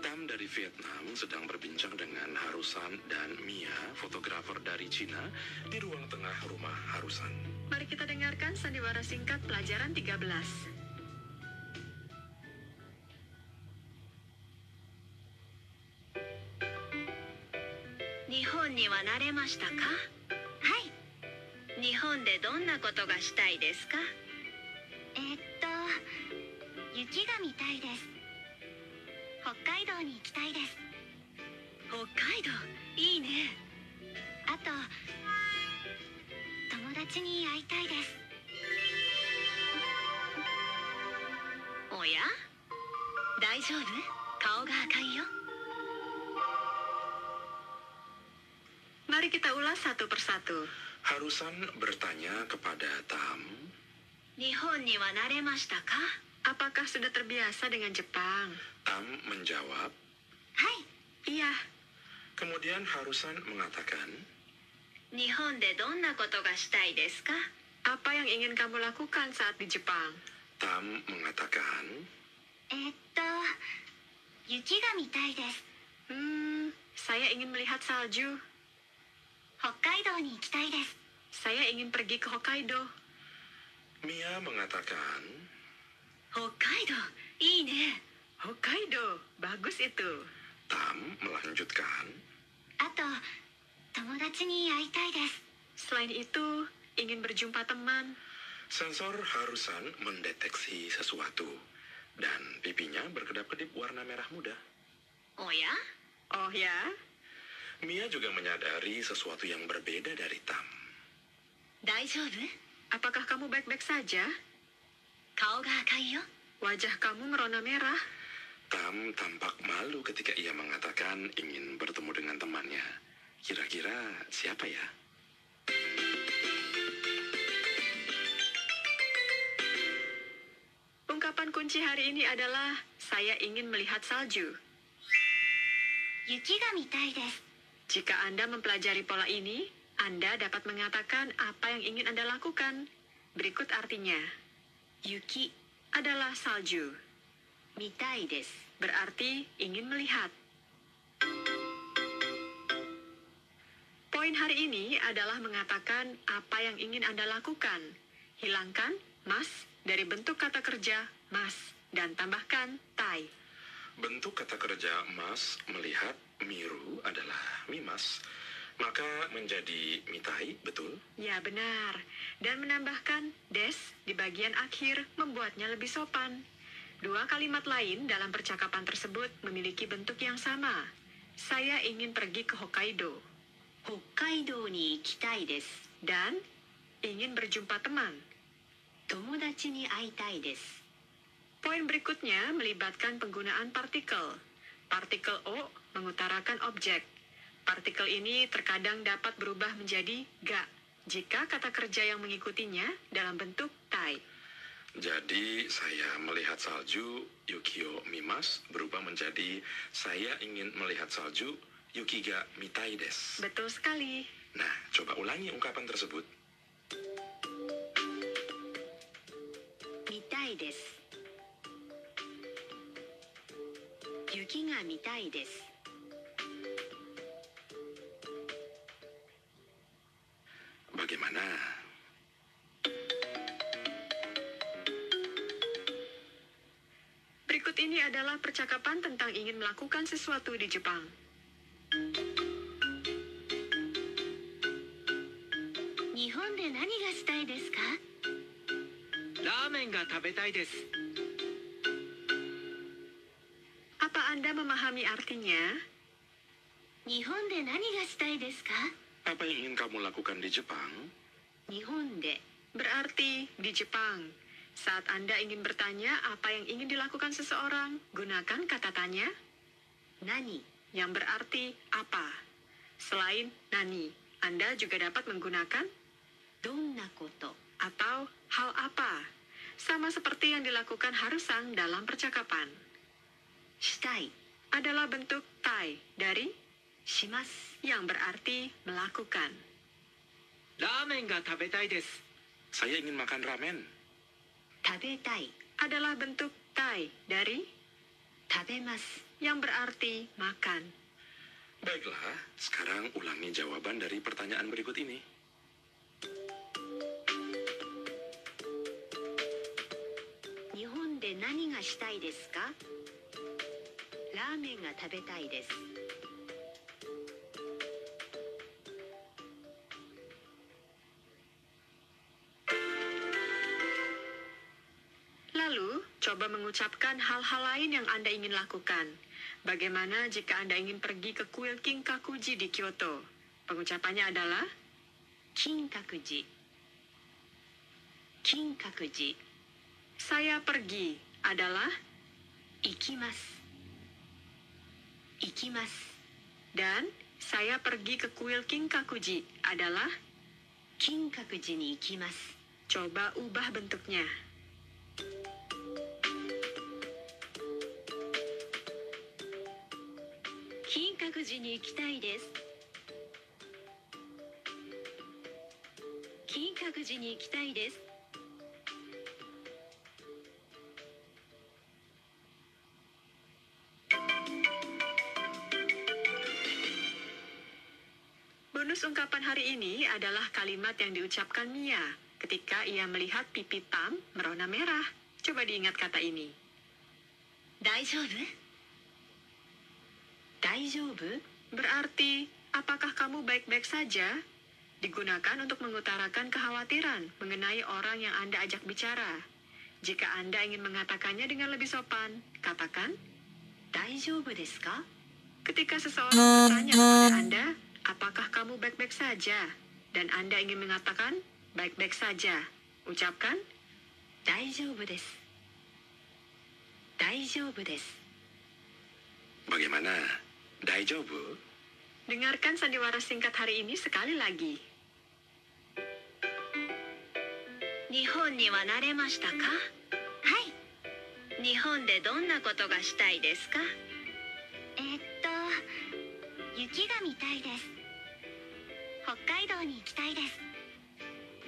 Tam dari Vietnam sedang berbincang dengan Harusan dan Mia, fotografer dari Cina, di ruang tengah rumah Harusan. Mari kita dengarkan sandiwara singkat にはなれましたかはい日本でどんなことがしたいですかえっと雪が見たいです北海道に行きたいです北海道いいねあと達に会いたいですおや大丈夫顔が赤いよ Mari kita ulas satu persatu. Harusan bertanya kepada Tam, 日本には慣れましたか Apakah sudah terbiasa dengan Jepang? Tam menjawab, Iya. kemudian Harusan mengatakan, Nihon de donna koto ga shitai desu ka? Apa yang ingin kamu lakukan saat di Jepang? Tam mengatakan, eh, Eto, yuki ga mitai desu. Hmm, saya ingin melihat salju. Hokkaido ni ikitai desu. Saya ingin pergi ke Hokkaido. Mia mengatakan, Hokkaido, ii ne. Hokkaido, bagus itu. Tam melanjutkan, Atau Selain itu, ingin berjumpa teman. Sensor harusan mendeteksi sesuatu. Dan pipinya berkedap-kedip warna merah muda. Oh ya? Oh ya? Mia juga menyadari sesuatu yang berbeda dari Tam. Daijoubu? Apakah kamu baik-baik saja? Kau ga akai yo? Wajah kamu merona merah. Tam tampak malu ketika ia mengatakan ingin bertemu dengan temannya. Kira-kira siapa ya? Ungkapan kunci hari ini adalah saya ingin melihat salju. Yuki ga mitai Jika Anda mempelajari pola ini, Anda dapat mengatakan apa yang ingin Anda lakukan. Berikut artinya. Yuki adalah salju. Mitai desu. Berarti ingin melihat. Poin hari ini adalah mengatakan apa yang ingin Anda lakukan. Hilangkan mas dari bentuk kata kerja mas dan tambahkan tai. Bentuk kata kerja mas melihat miru adalah mimas, maka menjadi mitai, betul? Ya benar. Dan menambahkan des di bagian akhir membuatnya lebih sopan. Dua kalimat lain dalam percakapan tersebut memiliki bentuk yang sama. Saya ingin pergi ke Hokkaido. Hokkaido ni ikitai desu. Dan ingin berjumpa teman. Tomodachi ni aitai desu. Poin berikutnya melibatkan penggunaan partikel. Partikel O mengutarakan objek. Partikel ini terkadang dapat berubah menjadi ga jika kata kerja yang mengikutinya dalam bentuk tai. Jadi saya melihat salju Yukio Mimas berubah menjadi saya ingin melihat salju Yukiga mitai des. Betul sekali. Nah, coba ulangi ungkapan tersebut. Mitai des. Yukiga mitai des. Bagaimana? Berikut ini adalah percakapan tentang ingin melakukan sesuatu di Jepang. 日本で何がしたいですかラーメ 麺が食べたいです Apa Anda memahami artinya? 日本で何がしたいですか Apa yang ingin kamu lakukan di Jepang? 日本で Berarti di Jepang. Saat Anda ingin bertanya apa yang ingin dilakukan seseorang, gunakan kata tanya nani yang berarti apa. Selain nani, Anda juga dapat menggunakan donnakoto atau hal apa. Sama seperti yang dilakukan Harusang dalam percakapan. Shitai adalah bentuk tai dari shimas yang berarti melakukan. Ramen ga tabetai desu. Saya ingin makan ramen. Tabetai adalah bentuk tai dari tabemasu yang berarti makan. Baiklah, sekarang ulangi jawaban dari pertanyaan berikut ini. Nihon de nani ga ka? Ramen ga. Lalu, coba mengucapkan hal-hal lain yang Anda ingin lakukan. Bagaimana jika Anda ingin pergi ke kuil King Kinkakuji di Kyoto? Pengucapannya adalah Kinkakuji. Kinkakuji. Saya pergi adalah ikimas. Ikimas. Dan saya pergi ke kuil King Kinkakuji adalah King Kinkakuji ni ikimas. Coba ubah bentuknya. 金閣寺に行きたいです金閣寺に行きたいです Bonus ungkapan hari ini adalah kalimat yang diucapkan Mia ketika ia melihat pipi Tam merona merah. Coba diingat kata ini. 大丈夫 Daijoubu berarti, apakah kamu baik-baik saja? Digunakan untuk mengutarakan kekhawatiran mengenai orang yang Anda ajak bicara. Jika Anda ingin mengatakannya dengan lebih sopan, katakan, Daijoubu desu ka? Ketika seseorang bertanya kepada Anda, apakah kamu baik-baik saja? Dan Anda ingin mengatakan, baik-baik saja. Ucapkan, Daijoubu desu. Daijoubu desu. Bagaimana? Daijobu? dengarkan sandiwara singkat hari ini sekali lagi. 日本には慣れましたかはい日本でどんなことがしたいですかえーっと雪が見たいです北海道に行きたいです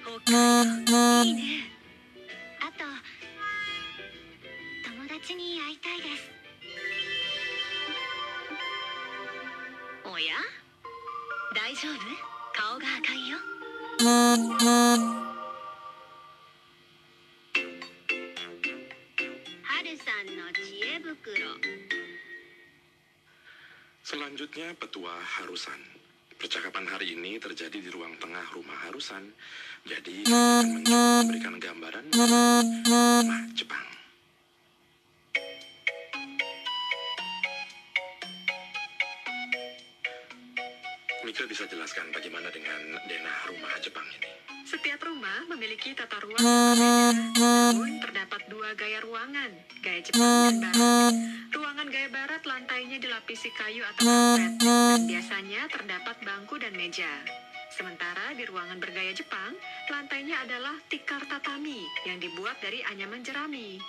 北海道いいねあと友達に会いたいです おや大丈夫顔が赤いよはるさんの知恵袋 Selanjutnya petua Harusan. Percakapan hari ini terjadi di ruang tengah rumah Harusan. Jadi, kami akan mencoba memberikan gambaran rumah Jepang. Mika bisa jelaskan bagaimana dengan denah rumah Jepang ini? Setiap rumah memiliki tata ruang. Namun, terdapat dua gaya ruangan, gaya Jepang dan Barat. Ruangan gaya Barat lantainya dilapisi kayu atau karpet, dan biasanya terdapat bangku dan meja. Sementara di ruangan bergaya Jepang, lantainya adalah tikar tatami yang dibuat dari anyaman jerami.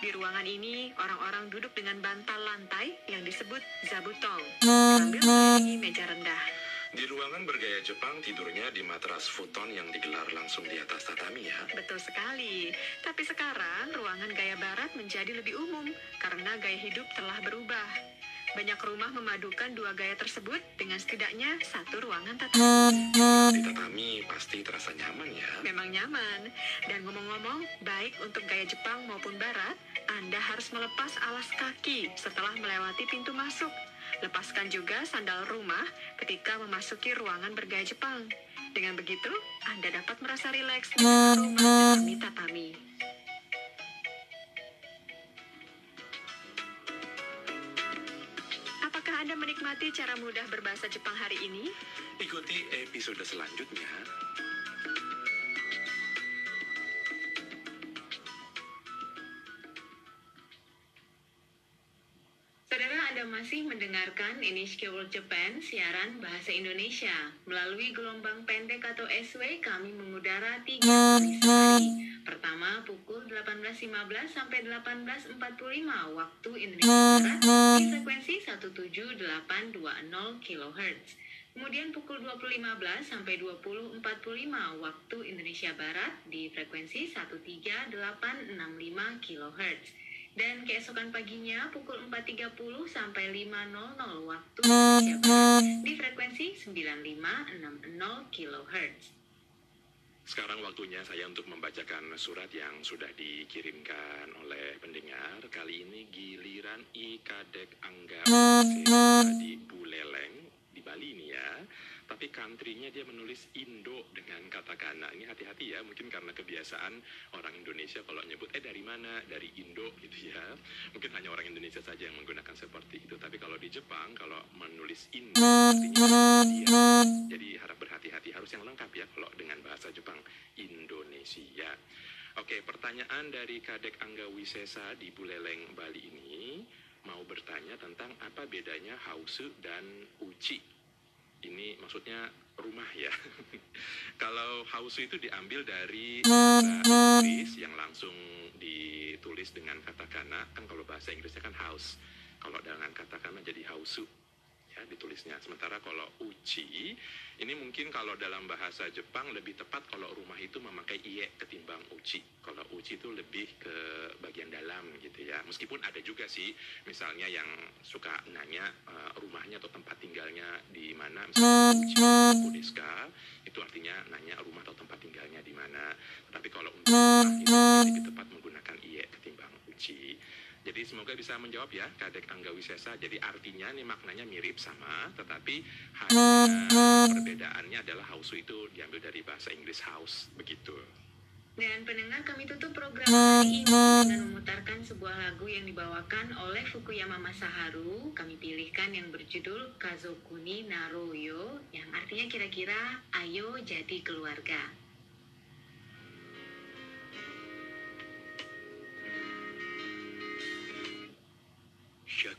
Di ruangan ini, orang-orang duduk dengan bantal lantai yang disebut zabutong, sambil mengelilingi meja rendah. Di ruangan bergaya Jepang tidurnya di matras futon yang digelar langsung di atas tatami ya. Betul sekali. Tapi sekarang ruangan gaya barat menjadi lebih umum karena gaya hidup telah berubah. Banyak rumah memadukan dua gaya tersebut dengan setidaknya satu ruangan tatami. Di tatami pasti terasa nyaman ya. Memang nyaman. Dan ngomong-ngomong, baik untuk gaya Jepang maupun barat, Anda harus melepas alas kaki setelah melewati pintu masuk. Lepaskan juga sandal rumah ketika memasuki ruangan bergaya Jepang. Dengan begitu, Anda dapat merasa rileks dengan rumah tatami. Apakah Anda menikmati cara mudah berbahasa Jepang hari ini? Ikuti episode selanjutnya. Masih mendengarkan NHK World Japan siaran bahasa Indonesia. Melalui gelombang pendek atau SW kami mengudara tiga kali sehari. Pertama pukul 18.15 sampai 18.45 waktu Indonesia Barat di frekuensi 17820 kHz. Kemudian pukul 20.15 sampai 20.45 waktu Indonesia Barat di frekuensi 13865 kHz. Dan keesokan paginya pukul 4.30 sampai 5.00 waktu di frekuensi 9560 kHz. Sekarang waktunya saya untuk membacakan surat yang sudah dikirimkan oleh pendengar. Kali ini giliran I Kadek Angga di Buleleng di Bali ini ya. Tapi country-nya dia menulis Indo dengan katakana. Ini hati-hati ya, mungkin karena kebiasaan orang Indonesia kalau nyebut eh dari mana? Dari Indo gitu ya. Mungkin hanya orang Indonesia saja yang menggunakan seperti itu. Tapi kalau di Jepang kalau menulis Indo artinya dia. Jadi harap berhati-hati harus yang lengkap ya kalau dengan bahasa Jepang Indonesia. Oke, pertanyaan dari Kadek Angga Wisesa di Buleleng, Bali ini mau bertanya tentang apa bedanya hausu dan uchi. Ini maksudnya rumah ya. [laughs] Kalau hausu itu diambil dari bahasa Inggris yang langsung ditulis dengan katakana. Kan kalau bahasa Inggrisnya kan house. Kalau dengan katakana jadi hausu ya ditulisnya. Sementara kalau uchi ini mungkin kalau dalam bahasa Jepang lebih tepat kalau rumah itu memakai ie ketimbang uchi. Kalau uchi itu lebih ke bagian dalam gitu ya. Meskipun ada juga sih misalnya yang suka nanya eh, rumahnya atau tempat tinggalnya di mana uchi itu artinya nanya rumah atau tempat tinggalnya di mana. Tapi kalau untuk rumah itu lebih tepat menggunakan. Jadi semoga bisa menjawab ya Kadek Angga Wisesa. Jadi artinya nih maknanya mirip sama, tetapi hanya perbedaannya adalah house itu diambil dari bahasa Inggris house begitu. Dan pendengar kami tutup program hari ini dengan memutarkan sebuah lagu yang dibawakan oleh Fukuyama Masaharu. Kami pilihkan yang berjudul Kazokuni Naroyo yang artinya kira-kira ayo jadi keluarga.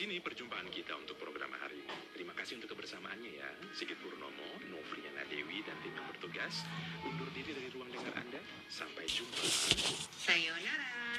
sini perjumpaan kita untuk program hari ini. Terima kasih untuk kebersamaannya ya. Sigit Purnomo, Novriana Dewi, dan tim yang bertugas. Undur diri dari ruang dengar Anda. Sampai jumpa. Sayonara.